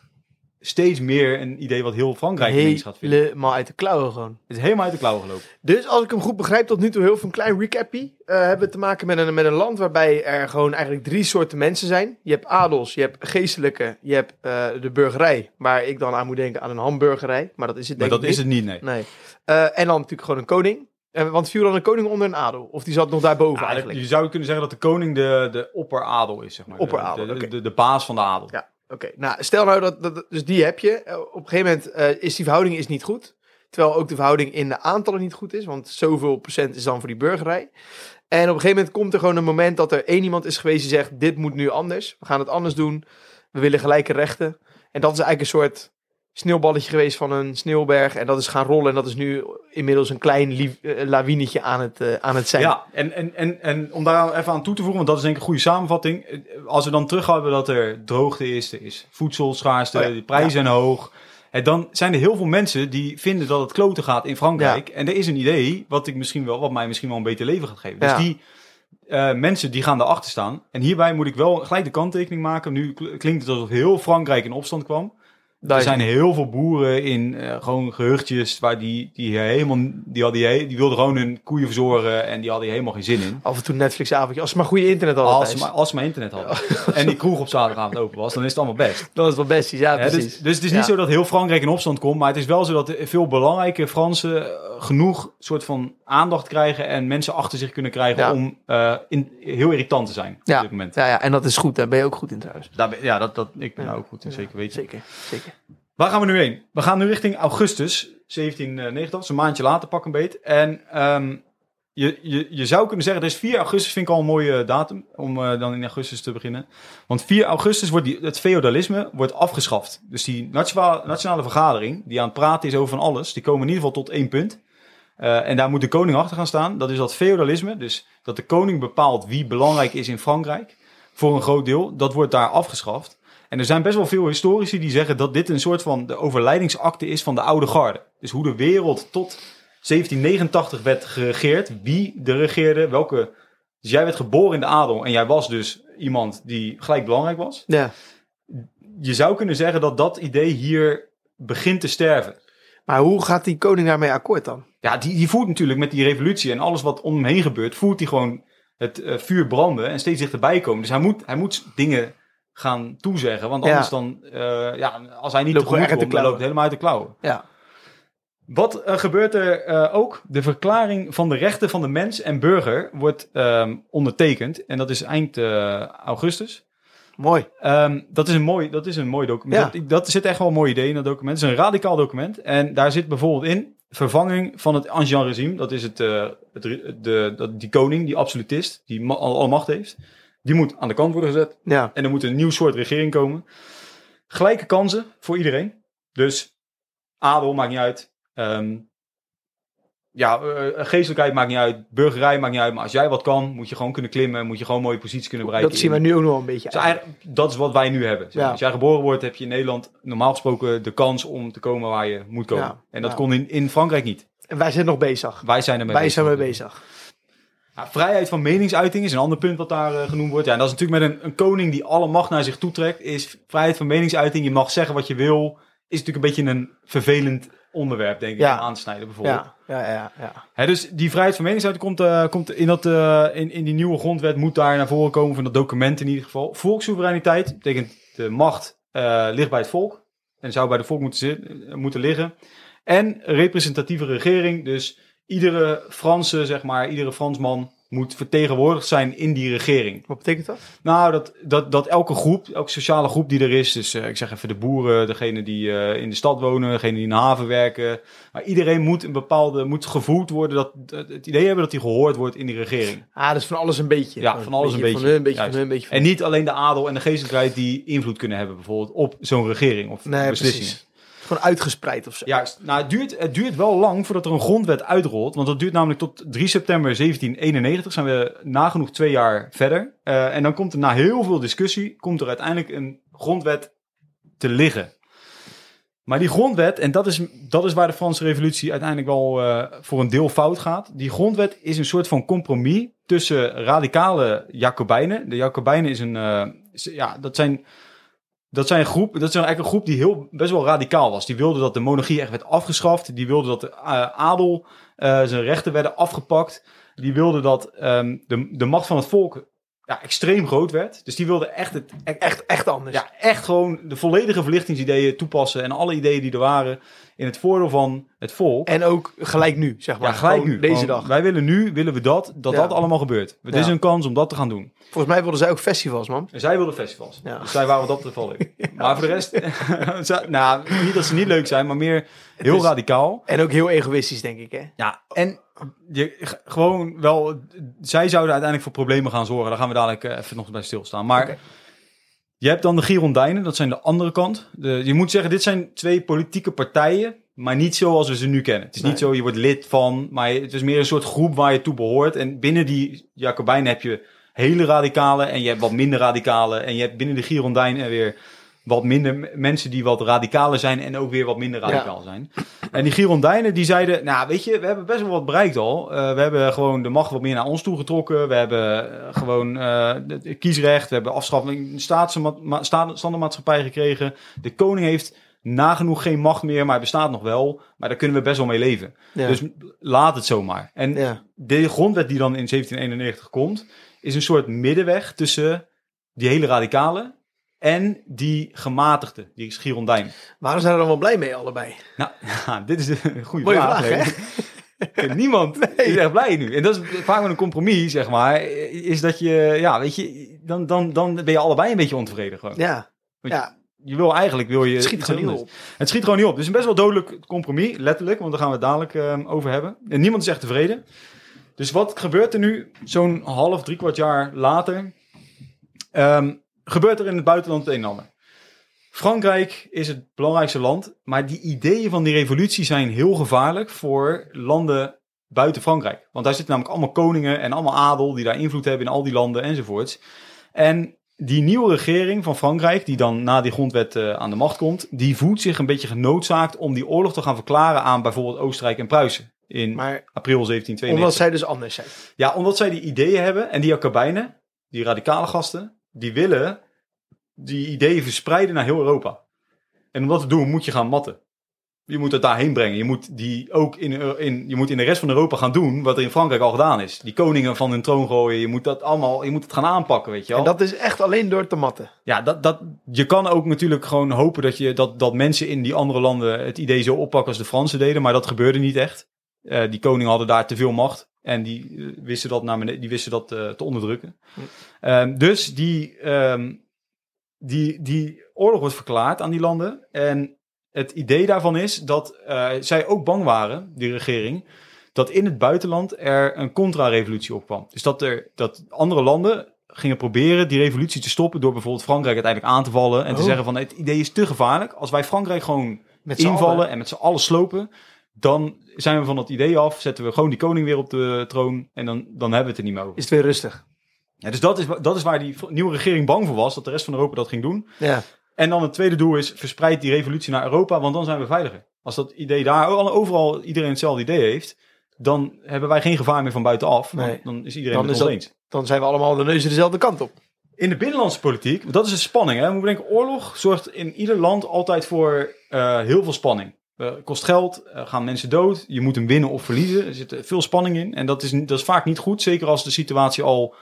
steeds meer een idee wat heel Frankrijk ineens gaat vinden. helemaal uit de klauwen gewoon. Het is helemaal uit de klauwen gelopen. Dus als ik hem goed begrijp, tot nu toe heel veel een klein recapie. eh hebben we te maken met een, met een land waarbij er gewoon eigenlijk drie soorten mensen zijn. Je hebt adels, je hebt geestelijke, je hebt eh, de burgerij. Waar ik dan aan moet denken aan een hamburgerij. Maar dat is het Maar denk dat ik is het niet, nee. Nee. Eh, en dan natuurlijk gewoon een koning. Eh, want viel dan een koning onder een adel? Of die zat nog daarboven Ja, eigenlijk? je zou kunnen zeggen dat de koning de, de opperadel is, zeg maar. De- Opperadel, de, de, de baas van de adel. Ja. Oké, nou stel nou dat, dat dus die heb je. Eh, op een gegeven moment eh, is die verhouding is niet goed. Terwijl ook de verhouding in de aantallen niet goed is. Want zoveel procent is dan voor die burgerij. En op een gegeven moment komt er gewoon een moment dat er één iemand is geweest die zegt: Dit moet nu anders. We gaan het anders doen. We willen gelijke rechten. En dat is eigenlijk een soort sneeuwballetje geweest van een sneeuwberg. En dat is gaan rollen. En dat is nu inmiddels een klein lief, eh, lawinetje aan het, eh, aan het zijn. Ja, en, en, en, en om daar even aan toe te voegen, want dat is denk ik een goede samenvatting. Eh, Als we dan terug hebben dat er droogte is, er is voedselschaarste, Oh ja, de prijzen zijn hoog. En dan zijn er heel veel mensen die vinden dat het kloten gaat in Frankrijk. En er is een idee wat, ik misschien wel, wat mij misschien wel een beter leven gaat geven. Dus die mensen die gaan daarachter staan. En hierbij moet ik wel gelijk de kanttekening maken. Nu kl- klinkt het alsof heel Frankrijk in opstand kwam. Daar er zijn heel veel boeren in eh, gewoon gehuchtjes waar die, die helemaal, die, hadden, die, die wilden gewoon hun koeien verzorgen en die hadden helemaal geen zin in. Af en toe Netflix avondje. Als ze maar goede internet hadden. Als ze, maar, als ze maar internet hadden. En die kroeg op zaterdagavond open was, dan is het allemaal best. Dat is wel best. Ja, Hè, precies. dus, dus het is niet Ja. zo dat heel Frankrijk in opstand komt, maar het is wel zo dat veel belangrijke Fransen eh, genoeg soort van aandacht krijgen en mensen achter zich kunnen krijgen om eh, in, heel irritant te zijn Ja. op dit moment. Ja, ja, en dat is goed. Daar ben je ook goed in trouwens. Daar ben- ja, dat, dat, ik ben daar ook goed in, zeker weten. Zeker, zeker. Waar gaan we nu heen? We gaan nu richting augustus 1790, dat is een maandje later pak een beet. En ehm, je, je, je zou kunnen zeggen, dus 4 augustus vind ik al een mooie datum om eh, dan in augustus te beginnen. Want 4 augustus wordt die, het feodalisme wordt afgeschaft. Dus die nationale, nationale vergadering, die aan het praten is over van alles, die komen in ieder geval tot één punt. Eh, en daar moet de koning achter gaan staan. Dat is dat feodalisme, dus dat de koning bepaalt wie belangrijk is in Frankrijk. Voor een groot deel, dat wordt daar afgeschaft. En er zijn best wel veel historici die zeggen dat dit een soort van de overlijdingsakte is van de oude garde. Dus hoe de wereld tot 1789 werd geregeerd, wie er regeerde, welke... Dus jij werd geboren in de adel en jij was dus iemand die gelijk belangrijk was. Ja. Je zou kunnen zeggen dat dat idee hier begint te sterven. Maar hoe gaat die koning daarmee akkoord dan? Ja, die, die voert natuurlijk met die revolutie en alles wat om hem heen gebeurt, voert hij gewoon het eh, vuur branden en steeds dichterbij komen. Dus hij moet, hij moet dingen gaan toezeggen, want Ja. anders dan, eh, ja, als hij niet Loopt tegemoet komt, dan loopt het helemaal uit de klauwen. Ja. Wat eh, gebeurt er eh, ook? De verklaring van de rechten van de mens en burger wordt ehm, ondertekend en dat is eind augustus. Mooi. Ehm, dat, is een mooi, dat is een mooi document. Ja. Dat, dat zit echt wel een mooi idee in dat document. Het is een radicaal document. En daar zit bijvoorbeeld in vervanging van het ancien regime. Dat is het, het, de, dat, die koning, die absolutist, die alle macht heeft. Die moet aan de kant worden gezet. Ja. En er moet een nieuw soort regering komen. Gelijke kansen voor iedereen. Dus adel maakt niet uit. Ehm, ja, eh, geestelijkheid maakt niet uit, burgerij maakt niet uit. Maar als jij wat kan, moet je gewoon kunnen klimmen. Moet je gewoon mooie posities kunnen bereiken. Dat zien we nu ook nog een beetje. Dus dat is wat wij nu hebben. Ja. Als jij geboren wordt, heb je in Nederland normaal gesproken de kans om te komen waar je moet komen. Ja. En dat Ja. kon in, in Frankrijk niet. En wij zijn nog bezig. Wij zijn ermee Wij bezig. zijn mee bezig. Ja, vrijheid van meningsuiting is een ander punt wat daar eh, genoemd wordt. Ja, en dat is natuurlijk met een, een koning die alle macht naar zich toe trekt. Is vrijheid van meningsuiting. Je mag zeggen wat je wil. Is natuurlijk een beetje een vervelend onderwerp, denk ik, Ja. om aan te snijden bijvoorbeeld. Ja, ja, ja. ja. Hè, dus die vrijheid van meningsuiting komt, eh, komt in, dat, eh, in, in die nieuwe grondwet, moet daar naar voren komen van dat document in ieder geval. Volkssoevereiniteit betekent de macht ligt bij het volk en zou bij het volk moeten, moeten liggen. En representatieve regering, dus iedere Franse, zeg maar, iedere Fransman moet vertegenwoordigd zijn in die regering. Wat betekent dat? Nou, dat, dat, dat elke groep, elke sociale groep die er is, dus eh, ik zeg even de boeren, degene die eh, in de stad wonen, degene die in de haven werken, maar iedereen moet een bepaalde, moet gevoeld worden, dat, het idee hebben dat hij gehoord wordt in die regering. Ah, dus van alles een beetje. Ja, van alles een beetje. Van hun, een beetje van hun, een beetje van En niet alleen de adel en de geestelijkheid die invloed kunnen hebben, bijvoorbeeld op zo'n regering of Nee, beslissingen. precies. Gewoon uitgespreid of zo. Juist. Nou, het duurt, het duurt wel lang voordat er een grondwet uitrolt. Want dat duurt namelijk tot 3 september 1791. Zijn we nagenoeg twee jaar verder. Eh, en dan komt er na heel veel discussie, komt er uiteindelijk een grondwet te liggen. Maar die grondwet, en dat is, dat is waar de Franse revolutie uiteindelijk wel eh, voor een deel fout gaat. Die grondwet is een soort van compromis tussen radicale Jacobijnen. De Jacobijnen is een, eh, ja, dat zijn dat zijn een groep, dat is eigenlijk een groep die heel, best wel radicaal was. Die wilde dat de monarchie echt werd afgeschaft. Die wilde dat de eh, adel eh, zijn rechten werden afgepakt. Die wilde dat ehm, de, de macht van het volk ja, extreem groot werd. Dus die wilde echt, het, echt, Echt, echt anders. ja, echt gewoon de volledige verlichtingsideeën toepassen. En alle ideeën die er waren in het voordeel van het volk. En ook gelijk nu, zeg maar. ja, gelijk nu. Deze dag. Wij willen nu, willen we dat, dat Ja. dat allemaal gebeurt. Het is een kans om dat te gaan doen. Volgens mij wilden zij ook festivals, man. En zij wilden festivals. Ja. Dus zij waren dat leuk. Maar voor de rest, nou, niet dat ze niet leuk zijn, maar meer heel radicaal. En ook heel egoïstisch, denk ik, hè? Ja, en je, gewoon wel, zij zouden uiteindelijk voor problemen gaan zorgen. Daar gaan we dadelijk eh, even nog bij stilstaan. Maar. Je hebt dan de Girondijnen, dat zijn de andere kant. De, je moet zeggen, dit zijn twee politieke partijen, maar niet zoals we ze nu kennen. Het is niet zo, je wordt lid van, maar het is meer een soort groep waar je toe behoort. En binnen die Jacobijnen heb je hele radicale en je hebt wat minder radicale. En je hebt binnen de Girondijnen weer wat minder mensen die wat radicaler zijn en ook weer wat minder radicaal zijn. En die Girondijnen die zeiden, nou weet je, we hebben best wel wat bereikt al. Eh, we hebben gewoon de macht wat meer naar ons toe getrokken. We hebben eh, gewoon eh, het het kiesrecht, we hebben afschaffing standaardmaatschappij gekregen. De koning heeft nagenoeg geen macht meer, maar hij bestaat nog wel. Maar daar kunnen we best wel mee leven. Ja. Dus laat het zomaar. En ja. de grondwet die dan in 1791 komt, is een soort middenweg tussen die hele radicale en die gematigde, die Girondijn. Waarom zijn we er dan wel blij mee, allebei? Nou, ja, dit is een goede Mooie vraag. vraag, hè? Niemand is echt blij nu. En dat is vaak met een compromis, zeg maar. Is dat je, ja, weet je, dan, dan, dan ben je allebei een beetje ontevreden gewoon. Ja. Want Ja, Je wil eigenlijk, wil je... het schiet gewoon niet op. Het schiet gewoon niet op. Dus een best wel dodelijk compromis, letterlijk, want daar gaan we het dadelijk ehm, over hebben. En niemand is echt tevreden. Dus wat gebeurt er nu, zo'n half, drie kwart jaar later? Ehm, gebeurt er in het buitenland het een en ander. Frankrijk is het belangrijkste land, maar die ideeën van die revolutie zijn heel gevaarlijk voor landen buiten Frankrijk. Want daar zitten namelijk allemaal koningen en allemaal adel die daar invloed hebben in al die landen enzovoorts. En die nieuwe regering van Frankrijk, die dan na die grondwet eh, aan de macht komt, die voelt zich een beetje genoodzaakt om die oorlog te gaan verklaren aan bijvoorbeeld Oostenrijk en Pruisen in Maar april 1792. omdat zij dus anders zijn. Ja, omdat zij die ideeën hebben en die Jacobijnen, die radicale gasten, die willen die ideeën verspreiden naar heel Europa. En om dat te doen moet je gaan matten. Je moet het daarheen brengen. Je moet, die ook in, in, je moet in de rest van Europa gaan doen wat er in Frankrijk al gedaan is. Die koningen van hun troon gooien. Je moet dat allemaal, je moet het gaan aanpakken, weet je wel. En dat is echt alleen door te matten. Ja, dat, dat, je kan ook natuurlijk gewoon hopen dat, je, dat, dat mensen in die andere landen het idee zo oppakken als de Fransen deden. Maar dat gebeurde niet echt. Eh, die koningen hadden daar te veel macht. En die eh, wisten dat, naar beneden, die wisten dat te onderdrukken. Hm. Ehm, dus die, ehm, die, die oorlog wordt verklaard aan die landen. En het idee daarvan is dat eh, zij ook bang waren, die regering, dat in het buitenland er een contra-revolutie opkwam. Dus dat, er, dat andere landen gingen proberen die revolutie te stoppen door bijvoorbeeld Frankrijk uiteindelijk aan te vallen en te Oh. zeggen van het idee is te gevaarlijk. Als wij Frankrijk gewoon Met invallen allen. en met z'n allen slopen, dan zijn we van het idee af, zetten we gewoon die koning weer op de troon en dan, dan hebben we het er niet meer over. Is het weer rustig? Ja, dus dat is, dat is waar die nieuwe regering bang voor was, dat de rest van Europa dat ging doen. Ja. En dan het tweede doel is, verspreid die revolutie naar Europa, want dan zijn we veiliger. Als dat idee daar al- overal iedereen hetzelfde idee heeft, dan hebben wij geen gevaar meer van buitenaf. Want Nee. Dan is iedereen Dan het is ons dat- eens. Dan zijn we allemaal de neuzen dezelfde kant op. In de binnenlandse politiek, dat is een spanning. Hè? We moeten denken, oorlog zorgt in ieder land altijd voor eh, heel veel spanning. Eh, kost geld, eh, gaan mensen dood, je moet hem winnen of verliezen. Er zit eh, veel spanning in en dat is, dat is vaak niet goed. Zeker als de situatie al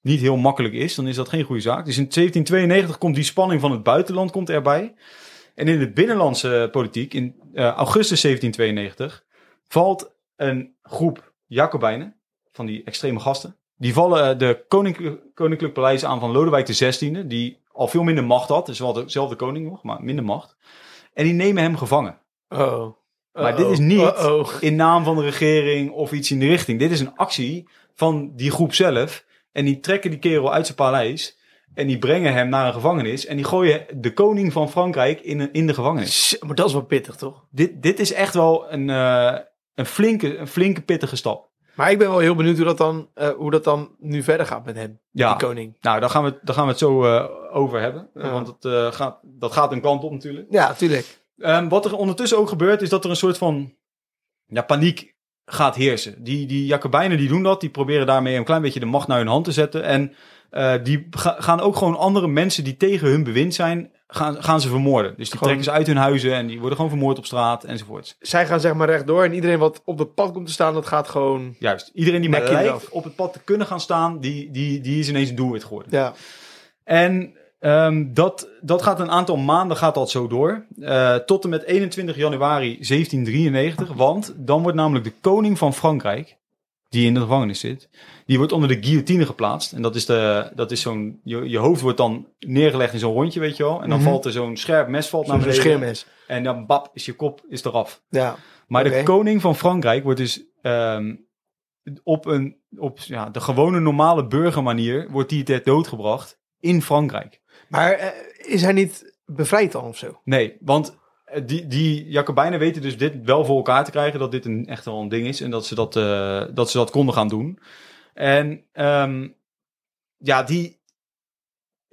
niet heel makkelijk is, dan is dat geen goede zaak. Dus in 1792 komt die spanning van het buitenland komt erbij. En in de binnenlandse politiek, in augustus 1792, valt een groep Jacobijnen, van die extreme gasten, die vallen de koninklijk, koninklijk paleis aan van Lodewijk XVI, die al veel minder macht had. Dus wel dezelfde koning nog, maar minder macht. En die nemen hem gevangen. Oh. Maar dit is niet- Oh. In naam van de regering of iets in die richting. Dit is een actie van die groep zelf. En die trekken die kerel uit zijn paleis. En die brengen hem naar een gevangenis. En die gooien de koning van Frankrijk in, in de gevangenis. Maar dat is wel pittig, toch? Dit, dit is echt wel een, eh, een, flinke, een flinke pittige stap. Maar ik ben wel heel benieuwd hoe dat dan, eh, hoe dat dan nu verder gaat met hem, Ja, die koning. nou, daar gaan we, daar gaan we het zo eh, over hebben. Ja. Want het, gaat, dat gaat een kant op natuurlijk. Ja, tuurlijk. Ehm, wat er ondertussen ook gebeurt, is dat er een soort van ja, paniek gaat heersen. Die, die Jacobijnen die doen dat, die proberen daarmee een klein beetje de macht naar hun hand te zetten. En eh, die ga- gaan ook gewoon andere mensen die tegen hun bewind zijn, gaan, gaan ze vermoorden. Dus die Gewoon- trekken ze uit hun huizen en die worden gewoon vermoord op straat enzovoorts. Zij gaan zeg maar rechtdoor en iedereen wat op het pad komt te staan, dat gaat gewoon... Juist. Iedereen die maar lijkt op het pad te kunnen gaan staan, die, die, die is ineens een doelwit geworden. Ja. En ehm, dat, dat gaat een aantal maanden gaat dat zo door. Eh, tot en met 21 januari 1793. Want dan wordt namelijk de koning van Frankrijk, die in de gevangenis zit, die wordt onder de guillotine geplaatst. En dat is, de, dat is zo'n, je, je hoofd wordt dan neergelegd in zo'n rondje, weet je wel. En dan Mhm. valt er zo'n scherp mes valt naar Zo'n beneden. scheermes. En dan bap, is je kop is eraf. Ja. Maar de koning van Frankrijk wordt dus ehm, op, een, op ja, de gewone normale burgermanier wordt die ter dood gebracht in Frankrijk. Maar eh, is hij niet bevrijd dan of zo? Nee, want eh, die, die Jacobijnen weten dus dit wel voor elkaar te krijgen, dat dit een, echt wel een ding is en dat ze dat, eh, dat, ze dat konden gaan doen. En ehm, ja, die...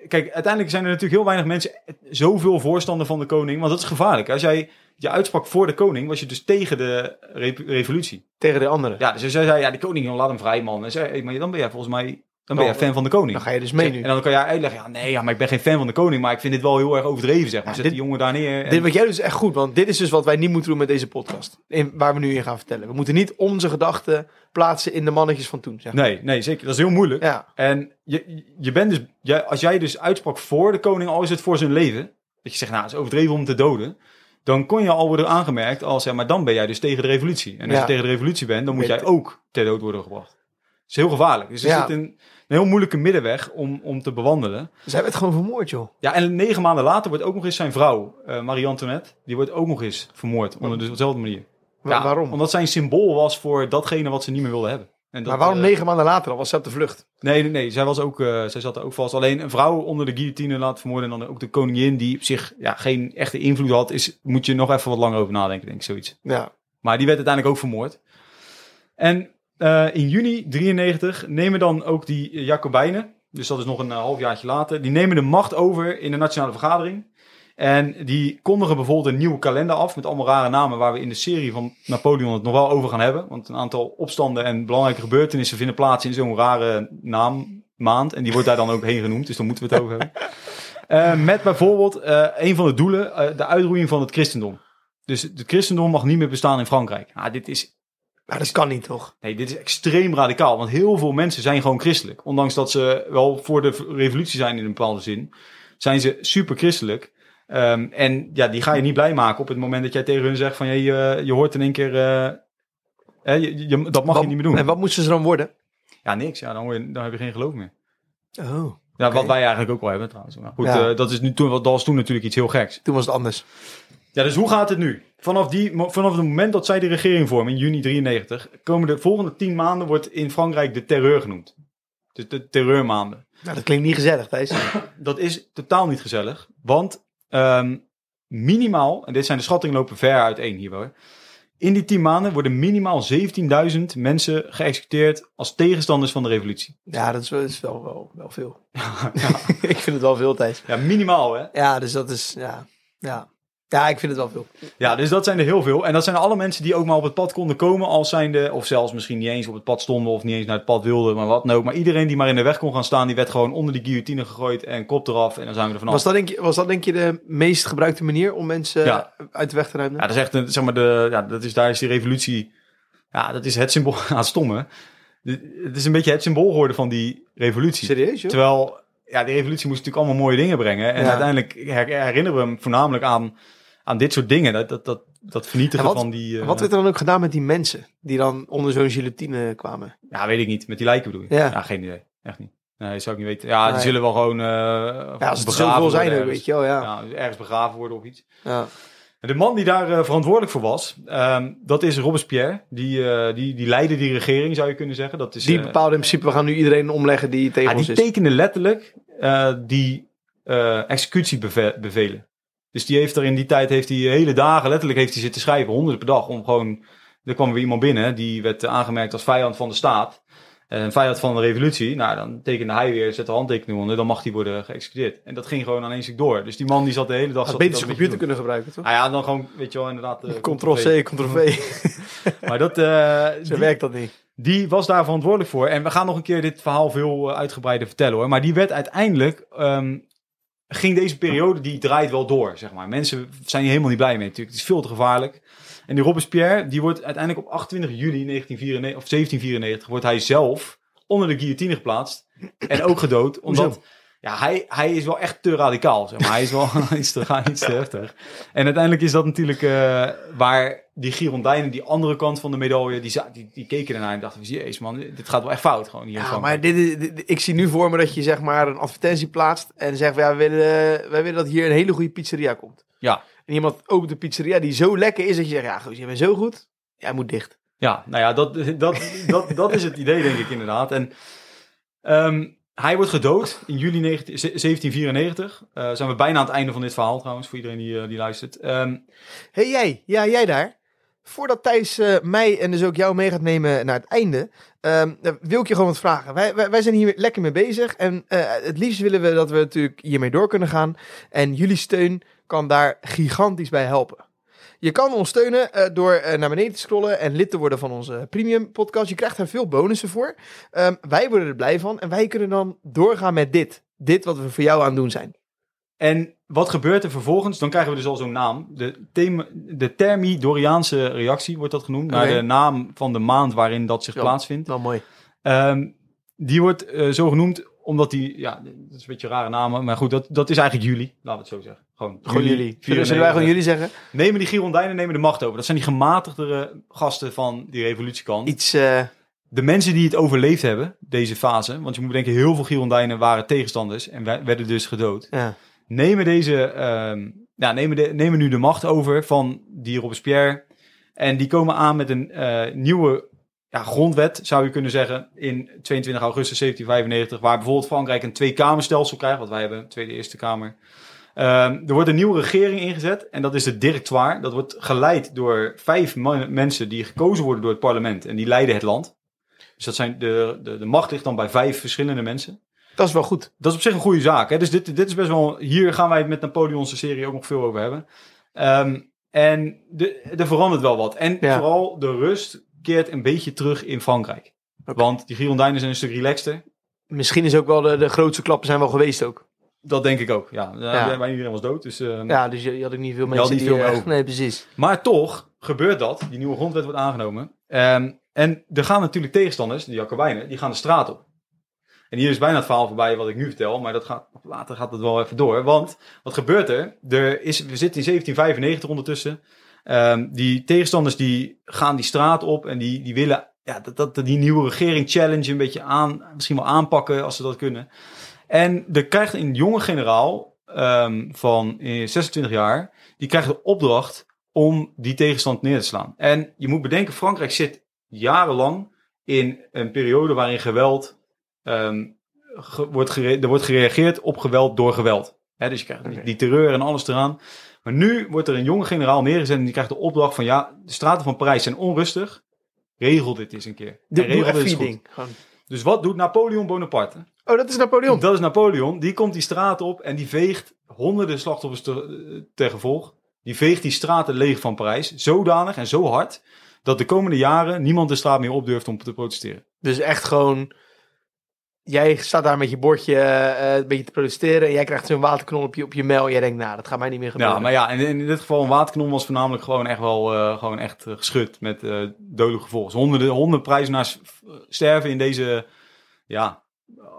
Kijk, uiteindelijk zijn er natuurlijk heel weinig mensen zoveel voorstander van de koning, want dat is gevaarlijk. Als jij je uitsprak voor de koning, was je dus tegen de re- revolutie. Tegen de anderen. Ja, dus als jij zei, ja, die koning, laat hem vrij, man. En zei, maar dan ben jij volgens mij, dan ben jij Dan- fan van de koning. Dan ga je dus mee nu. En dan kan jij uitleggen, ja, nee, ja, maar ik ben geen fan van de koning, maar ik vind dit wel heel erg overdreven, zeg maar. Zet dit- die jongen daar neer. en- Dit wat jij doet is echt goed, want dit is dus wat wij niet moeten doen met deze podcast. In, waar we nu in gaan vertellen. We moeten niet onze gedachten plaatsen in de mannetjes van toen. Zeg maar. Nee, nee, zeker. Dat is heel moeilijk. Ja, En je, je bent dus, jij, als jij dus uitsprak voor de koning, al is het voor zijn leven, dat je zegt, nou, het is overdreven om te doden, dan kon je al worden aangemerkt als, ja, maar dan ben jij dus tegen de revolutie. En als Ja. je tegen de revolutie bent, dan moet Weet jij ook ter dood worden gebracht. Dat is heel gevaarlijk. Dus er Ja. zit een heel moeilijke middenweg om, om te bewandelen. zij werd gewoon vermoord, joh. Ja, en negen maanden later wordt ook nog eens zijn vrouw, eh, Marie-Antoinette, die wordt ook nog eens vermoord. Onder dezelfde manier. Wa- Ja, waarom? Omdat zij een symbool was voor datgene wat ze niet meer wilden hebben. En dat, maar waarom eh, negen maanden later al? Was ze op de vlucht? Nee, nee, nee. Zij, was ook, eh, zij zat er ook vast. Alleen een vrouw onder de guillotine laten vermoorden. En dan ook de koningin, die op zich ja, geen echte invloed had. Is, moet je nog even wat langer over nadenken, denk ik, zoiets. Ja. Maar die werd uiteindelijk ook vermoord. En eh, in juni 93 nemen dan ook die Jacobijnen, dus dat is nog een eh, halfjaartje later, die nemen de macht over in de nationale vergadering. En die kondigen bijvoorbeeld een nieuwe kalender af met allemaal rare namen waar we in de serie van Napoleon het nog wel over gaan hebben. Want een aantal opstanden en belangrijke gebeurtenissen vinden plaats in zo'n rare naam, maand. En die wordt daar dan ook heen genoemd, dus daar moeten we het over hebben. Eh, met bijvoorbeeld een van de doelen, de uitroeiing van het christendom. Dus het christendom mag niet meer bestaan in Frankrijk. Nou, dit is Maar dat kan niet, toch? Nee, dit is extreem radicaal. Want heel veel mensen zijn gewoon christelijk. Ondanks dat ze wel voor de revolutie zijn in een bepaalde zin. Zijn ze super christelijk. Ehm, en ja, die ga je niet blij maken op het moment dat jij tegen hun zegt van... je, je hoort in één keer... eh, hè, je, je- dat mag Wat- je niet meer doen. En wat moesten ze dan worden? Ja, niks. Ja, dan, hoor je, dan heb je geen geloof meer. Oh. Ja, wat wij eigenlijk ook wel hebben trouwens. Maar goed, Ja. eh, dat, is nu, toen, dat was toen natuurlijk iets heel geks. Toen was het anders. Ja, dus hoe gaat het nu? Vanaf, die, vanaf het moment dat zij de regering vormen in juni 93, komen de volgende tien maanden wordt in Frankrijk de terreur genoemd. Dus de terreurmaanden. Nou, dat klinkt niet gezellig, Thijs. Dat is totaal niet gezellig, want ehm, minimaal, en dit zijn de schattingen lopen ver uiteen hier hoor, In die tien maanden worden minimaal 17.000 mensen geëxecuteerd als tegenstanders van de revolutie. Ja, dat is, wel, is wel, wel, wel veel. ik vind het wel veel tijd. Ja, minimaal hè? Ja, dus dat is, ja, ja. Ja, ik vind het wel veel. Ja, dus dat zijn er heel veel. En dat zijn alle mensen die ook maar op het pad konden komen als zijnde, of zelfs misschien niet eens op het pad stonden of niet eens naar het pad wilden, maar wat dan ook. Maar iedereen die maar in de weg kon gaan staan, die werd gewoon onder de guillotine gegooid en kop eraf en dan zijn we er vanaf. Was dat, denk je, was dat denk je de meest gebruikte manier om mensen Ja. uit de weg te ruimen? Ja, dat is echt, een, zeg maar, de, ja, dat is, daar is die revolutie, ja, dat is het symbool, aan stomme. Het is een beetje het symbool geworden van die revolutie. Serieus, joh? Terwijl, ja, die revolutie moest natuurlijk allemaal mooie dingen brengen. En Ja. uiteindelijk her- herinneren we hem voornamelijk aan, aan dit soort dingen. Dat, dat, dat, dat vernietigen wat- van die... eh, Wat werd er dan ook gedaan met die mensen die dan onder zo'n guillotine kwamen? Ja, weet ik niet. Met die lijken bedoel je? Ja. geen idee. Echt niet. Nee, zou ik niet weten. Ja, die Nee. zullen wel gewoon... eh Ja, als het begraven zoveel zijn ergens. weet je wel, ja. Ja, ergens begraven worden of iets. ja. En De man die daar eh, verantwoordelijk voor was, ehm, dat is Robespierre. Die, eh, die, die leidde die regering, zou je kunnen zeggen. Dat is, Die eh, bepaalde in principe, we gaan nu iedereen omleggen die tegen ja, ons die is. tekende letterlijk eh, die eh, executiebevelen. Dus die heeft er in die tijd, heeft hij hele dagen, letterlijk heeft hij zitten schrijven, honderden per dag, om gewoon... Er kwam weer iemand binnen, die werd aangemerkt als vijand van de staat. eh, Een vijand van de revolutie. Nou, dan tekende hij weer, zet de handtekening onder, dan mag hij worden geëxecuteerd. En dat ging gewoon aan één stuk door. Dus die man die zat de hele dag... Had beter zijn computer te kunnen gebruiken, toch? Nou ja, dan gewoon, weet je wel, inderdaad... eh, Ctrl-C, Ctrl-V. Maar dat... eh, Zo die- werkt dat niet. die was daar verantwoordelijk voor. En we gaan nog een keer dit verhaal veel uitgebreider vertellen hoor. Maar die werd uiteindelijk. ehm, ging deze periode, die draait wel door, zeg maar. Mensen zijn hier helemaal niet blij mee natuurlijk. Het is veel te gevaarlijk. En die Robespierre, die wordt uiteindelijk op 28 juli 1994, of 1794, wordt hij zelf onder de guillotine geplaatst. En ook gedood, omdat... Ja, hij, hij is wel echt te radicaal, zeg maar. Hij is wel iets te, gaan, iets te heftig. En uiteindelijk is dat natuurlijk eh, waar die Girondijnen, die andere kant van de medaille, die, die, die keken ernaar en dachten, jezus man, dit gaat wel echt fout gewoon hier Ja, maar dit, ik zie nu voor me dat je zeg maar een advertentie plaatst en zegt, ja, wij willen, wij willen dat hier een hele goede pizzeria komt. Ja. En iemand opent de pizzeria die zo lekker is dat je zegt, ja, goed, je bent zo goed, jij moet dicht. Ja, nou ja, dat, dat, dat, dat is het idee, denk ik inderdaad. En ehm, hij wordt gedood in juli 19 1794. Eh, zijn we bijna aan het einde van dit verhaal trouwens, voor iedereen die, eh, die luistert. Ehm, hey, jij, ja, jij daar. Voordat Thijs eh, mij en dus ook jou mee gaat nemen naar het einde, ehm, eh, wil ik je gewoon wat vragen. Wij, wij, wij zijn hier lekker mee bezig en het liefst willen we dat we natuurlijk hiermee door kunnen gaan. En jullie steun kan daar gigantisch bij helpen. Je kan ons steunen eh, door eh, naar beneden te scrollen en lid te worden van onze premium podcast. Je krijgt daar veel bonussen voor. Ehm, wij worden er blij van en wij kunnen dan doorgaan met dit. Dit wat we voor jou aan het doen zijn. En wat gebeurt er vervolgens? Dan krijgen we dus al zo'n naam. De, thema, de Thermidoriaanse reactie wordt dat genoemd. Naar de naam van de maand waarin dat zich Ja. plaatsvindt. Nou, mooi. Ehm, die wordt eh, zo genoemd omdat die... Ja, dat is een beetje een rare naam. Maar goed, dat, dat is eigenlijk juli. Laten we het zo zeggen. Gewoon, Gewoon jullie. Zullen, zullen wij 94. gewoon jullie zeggen? Nemen die Girondijnen nemen de macht over. Dat zijn die gematigdere gasten van die revolutiekant. Iets... eh, De mensen die het overleefd hebben, deze fase. Want je moet bedenken, heel veel Girondijnen waren tegenstanders. En we- werden dus gedood ja. nemen deze, ehm, ja, nemen, de, nemen nu de macht over van die Robespierre. En die komen aan met een eh, nieuwe ja, grondwet, zou je kunnen zeggen, in 22 augustus 1795, waar bijvoorbeeld Frankrijk een tweekamerstelsel krijgt, wat wij hebben, Tweede Eerste Kamer. Ehm, er wordt een nieuwe regering ingezet en dat is de directoire. Dat wordt geleid door vijf man- mensen die gekozen worden door het parlement en die leiden het land. Dus dat zijn de, de, de macht ligt dan bij vijf verschillende mensen. Dat is wel goed. Dat is op zich een goede zaak. Hè? Dus dit, dit is best wel. Hier gaan wij het met Napoleonse serie ook nog veel over hebben. Ehm, en de, er verandert wel wat. En Ja. vooral de rust keert een beetje terug in Frankrijk. Want die Girondijnen zijn een stuk relaxter. Misschien is ook wel de, de grootste klappen zijn wel geweest ook. Dat denk ik ook. Ja, Ja. bijna iedereen was dood. Dus, ehm, Ja, dus je, je had ook niet veel mensen niet die... veel over. nee, precies. Maar toch gebeurt dat. Die nieuwe grondwet wordt aangenomen. Ehm, en er gaan natuurlijk tegenstanders, de Jacobijnen, die gaan de straat op. En hier is bijna het verhaal voorbij wat ik nu vertel, maar dat gaat, later gaat het wel even door. Want wat gebeurt er? er is, we zitten in 1795 ondertussen. Ehm, die tegenstanders die gaan die straat op en die, die willen ja, dat, dat, die nieuwe regering challenge een beetje aan, misschien wel aanpakken als ze dat kunnen. En er krijgt een jonge generaal ehm, van eh, 26 jaar, die krijgt de opdracht om die tegenstand neer te slaan. En je moet bedenken, Frankrijk zit jarenlang in een periode waarin geweld ge- wordt gere- er wordt gereageerd op geweld door geweld. Dus je krijgt die terreur en alles eraan. Maar nu wordt er een jonge generaal neergezet en die krijgt de opdracht van ja, de straten van Parijs zijn onrustig. Regel dit eens een keer. Doe regel dit goed. ding. Dus wat doet Napoleon Bonaparte? Oh, dat is Napoleon. Dat is Napoleon. Die komt die straat op en die veegt honderden slachtoffers te, ten gevolg. Die veegt die straten leeg van Parijs. Zodanig en zo hard dat de komende jaren niemand de straat meer op durft om te protesteren. Dus echt gewoon... Jij staat daar met je bordje eh, een beetje te protesteren en jij krijgt zo'n waterknol op je, op je mail en jij denkt, nou, dat gaat mij niet meer gebeuren. Ja, maar ja, en in dit geval een waterkanon was voornamelijk gewoon echt wel eh, gewoon echt eh, geschud met eh dodelijke gevolgen. Dus honderden, honderden prijzenaars eh, sterven in deze ja,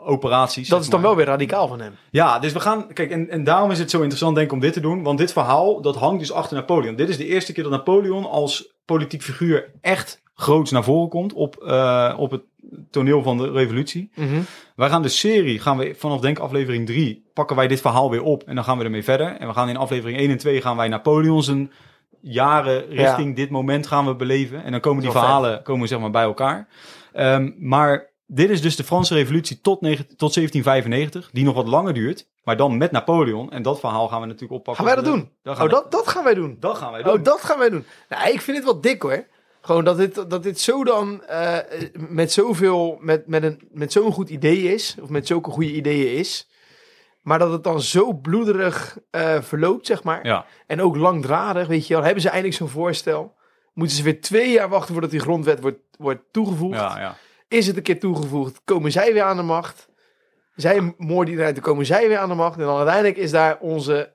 operaties. dat is dan maar. wel weer radicaal van hem. Ja, dus we gaan. Kijk, en, en daarom is het zo interessant, denk ik, om dit te doen. Want dit verhaal, dat hangt dus achter Napoleon. Dit is de eerste keer dat Napoleon als politiek figuur echt groots naar voren komt op, eh, op het toneel van de revolutie. Mhm. Wij gaan de serie, gaan we vanaf denk aflevering 3, pakken wij dit verhaal weer op en dan gaan we ermee verder. En we gaan in aflevering 1 en 2 gaan wij Napoleon zijn jaren richting dit moment gaan we beleven. En dan komen die vet. verhalen komen zeg maar bij elkaar. Ehm, maar dit is dus de Franse revolutie tot, tot 1795, die nog wat langer duurt. Maar dan met Napoleon. En dat verhaal gaan we natuurlijk oppakken. Gaan wij dat doen? Dat gaan, Oh, dat, dat gaan wij doen. dat gaan wij doen. Oh, dat gaan wij doen. Nou, ik vind het wel dik hoor. Gewoon dat dit, dat dit zo dan eh, met zoveel, met, met, een, met zo'n goed idee is, of met zulke goede ideeën is, maar dat het dan zo bloederig eh, verloopt, zeg maar. Ja. En ook langdradig, weet je wel. Hebben ze eindelijk zo'n voorstel? Moeten ze weer twee jaar wachten voordat die grondwet wordt, wordt toegevoegd? Ja, ja. Is het een keer toegevoegd? Komen zij weer aan de macht? Zij moorden iedereen, dan komen zij weer aan de macht. En dan uiteindelijk is daar onze...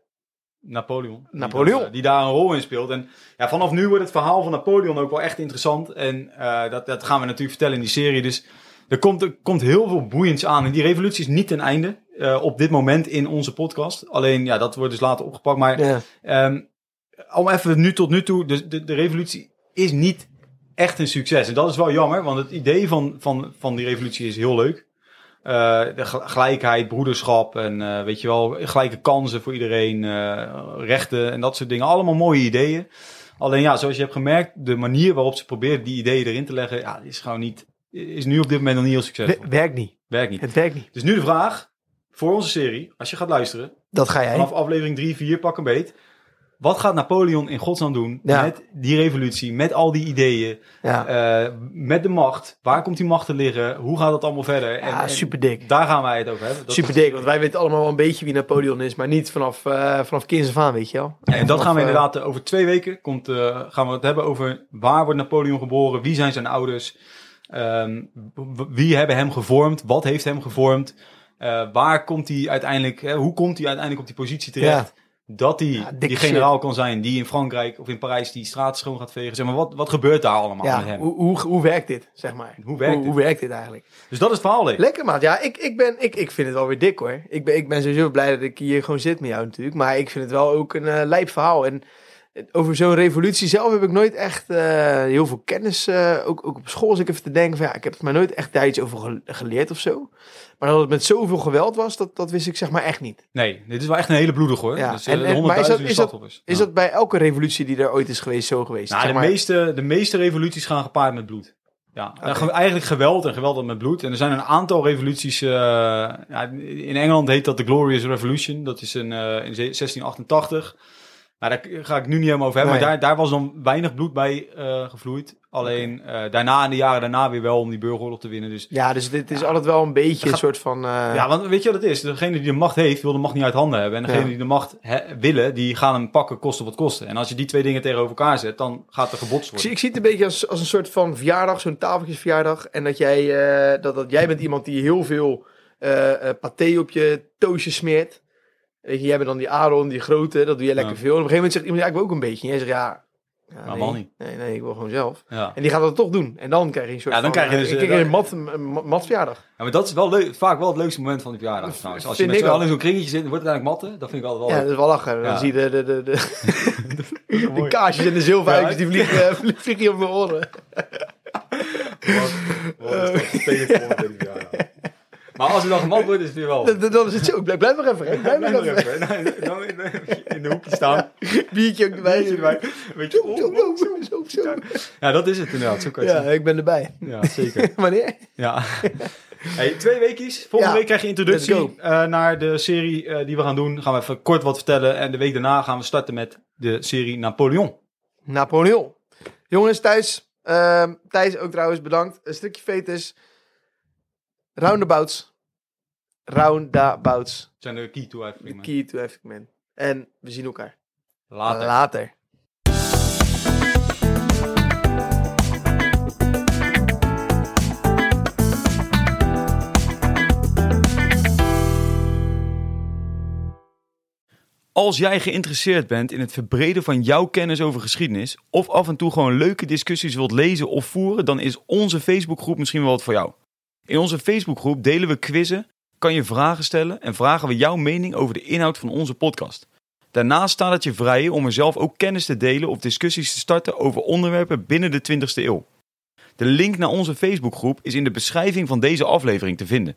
Napoleon. Eh, Die, daar een rol in speelt. En ja, vanaf nu wordt het verhaal van Napoleon ook wel echt interessant. En eh, dat, dat gaan we natuurlijk vertellen in die serie. Dus er komt, er komt heel veel boeiends aan. En die revolutie is niet ten einde eh, op dit moment in onze podcast. Alleen, ja, dat wordt dus later opgepakt. Maar Ja. Ehm, om even nu tot nu toe, de, de, de revolutie is niet echt een succes. En dat is wel jammer, want het idee van, van, van die revolutie is heel leuk. Eh, de gel- gelijkheid, broederschap en eh, weet je wel, gelijke kansen voor iedereen, eh, rechten en dat soort dingen. Allemaal mooie ideeën. Alleen ja, zoals je hebt gemerkt, de manier waarop ze proberen die ideeën erin te leggen, ja, is gewoon niet, is nu op dit moment nog niet heel succesvol. Wer- Werkt niet. Werkt niet. Het werkt niet. Dus nu de vraag voor onze serie, als je gaat luisteren, Dat ga jij. Vanaf aflevering 3, 4, pak een beet. Wat gaat Napoleon in godsnaam doen Ja. met die revolutie, met al die ideeën, Ja, eh, met de macht? Waar komt die macht te liggen? Hoe gaat dat allemaal verder? ja super dik. daar gaan wij het over hebben. Dat, Super dik, want wij weten allemaal wel een beetje wie Napoleon is, maar niet vanaf, eh vanaf kinds af aan, weet je wel. en dat gaan we eh, inderdaad over twee weken komt, gaan we het hebben over waar wordt Napoleon geboren, wie zijn zijn ouders, ehm, wie hebben hem gevormd, wat heeft hem gevormd, waar komt hij uiteindelijk, hè, hoe komt hij uiteindelijk op die positie terecht? Dat hij Ja, die generaal kan zijn die in Frankrijk of in Parijs die straat schoon gaat vegen. Zeg maar, wat, wat gebeurt daar allemaal met hem? hoe, hoe, hoe werkt dit, zeg maar? Hoe werkt hoe, dit? hoe werkt dit eigenlijk? Dus dat is het verhaal, Lee. Lekker, maat. Ja, ik, ik, ben, ik, ik vind het wel weer dik, hoor. Ik ben, ik ben sowieso blij dat ik hier gewoon zit met jou natuurlijk. Maar ik vind het wel ook een eh lijp verhaal. En over zo'n revolutie zelf heb ik nooit echt eh, heel veel kennis. eh, ook, ook op school als ik even te denken van... Ja, ik heb er maar nooit echt daar iets over ge- geleerd of zo. Maar dat het met zoveel geweld was, dat, dat wist ik zeg maar echt niet. Nee, dit is wel echt een hele bloedig hoor. Ja, Dus, en- en, maar is dat- is dat- slachtoffers. Is Ja. dat bij elke revolutie die er ooit is geweest zo geweest? Nou, Zeg de, meeste, de meeste revoluties gaan gepaard met bloed. Ja, En ge- eigenlijk geweld en geweld met bloed. En er zijn een aantal revoluties. eh, ja, in Engeland heet dat de Glorious Revolution. Dat is een, eh, in 1688. Nou, daar ga ik nu niet helemaal over hebben. Nee. Maar daar, daar was dan weinig bloed bij eh, gevloeid. Alleen eh, daarna, in de jaren daarna weer wel om die burgeroorlog te winnen. Dus Ja, dus dit is altijd wel een beetje een soort van... eh, Ja, want weet je wat het is? Degene die de macht heeft, wil de macht niet uit handen hebben. En degene Ja. die de macht he- willen, die gaan hem pakken, kosten wat kosten. En als je die twee dingen tegenover elkaar zet, dan gaat er gebotst Ik worden. zie, ik zie het een beetje als, als een soort van verjaardag, zo'n tafeltjesverjaardag. En dat jij, dat, dat jij bent iemand die heel veel paté op je toosje smeert. Weet je, jij bent dan die Aaron, die grote, dat doe jij lekker Ja. veel. En op een gegeven moment zegt iemand, ja, ik wil ook een beetje. En jij zegt, ja, ja Nou, nee, man niet. nee, nee, ik wil gewoon zelf. Ja. En die gaat dat toch doen. En dan krijg je een soort Ja, dan van, krijg je eh, dus, ik eh, krijg een mat, een mat, matverjaardag. ja, maar dat is wel leuk, vaak wel het leukste moment van de verjaardag. trouwens. Als je met z'n allen in zo'n kringetje zit, wordt het eigenlijk matten. Dat vind ik altijd Ja, wel dat is wel lachen. Dan Ja. zie je de, de, de, de, de kaarsjes en de zilveruitjes, Ja. die vliegen, eh, vliegen je op mijn oren. Maar als het dan gemat wordt, is het weer wel. Dan, dan is het zo. Blijf, blijf nog even. hè. Blijf nog even. Dan in de- hoekje staan. Biertje ook erbij. Beetje erbij. Weet je, Zo, oh, zo, zo, zo, zo. Ja, dat is het inderdaad. Zo kan je Ja, ik ben erbij. Ja, zeker. Wanneer? Ja. Hey, twee weekjes. Volgende Ja, week krijg je introductie eh, naar de serie eh, die we gaan doen. Gaan we even kort wat vertellen. En de week daarna gaan we starten met de serie Napoleon. Napoleon. Jongens thuis, ehm, Thijs ook trouwens bedankt. Een stukje fetus. Roundabouts. Roundabouts. zijn de key to The everything. man. key to man. En we zien elkaar. Later. Later. Als jij geïnteresseerd bent in het verbreden van jouw kennis over geschiedenis, of af en toe gewoon leuke discussies wilt lezen of voeren, dan is onze Facebookgroep misschien wel wat voor jou. In onze Facebookgroep delen we quizzen, kan je vragen stellen en vragen we jouw mening over de inhoud van onze podcast. Daarnaast staat het je vrij om er zelf ook kennis te delen of discussies te starten over onderwerpen binnen de 20ste eeuw. De link naar onze Facebookgroep is in de beschrijving van deze aflevering te vinden.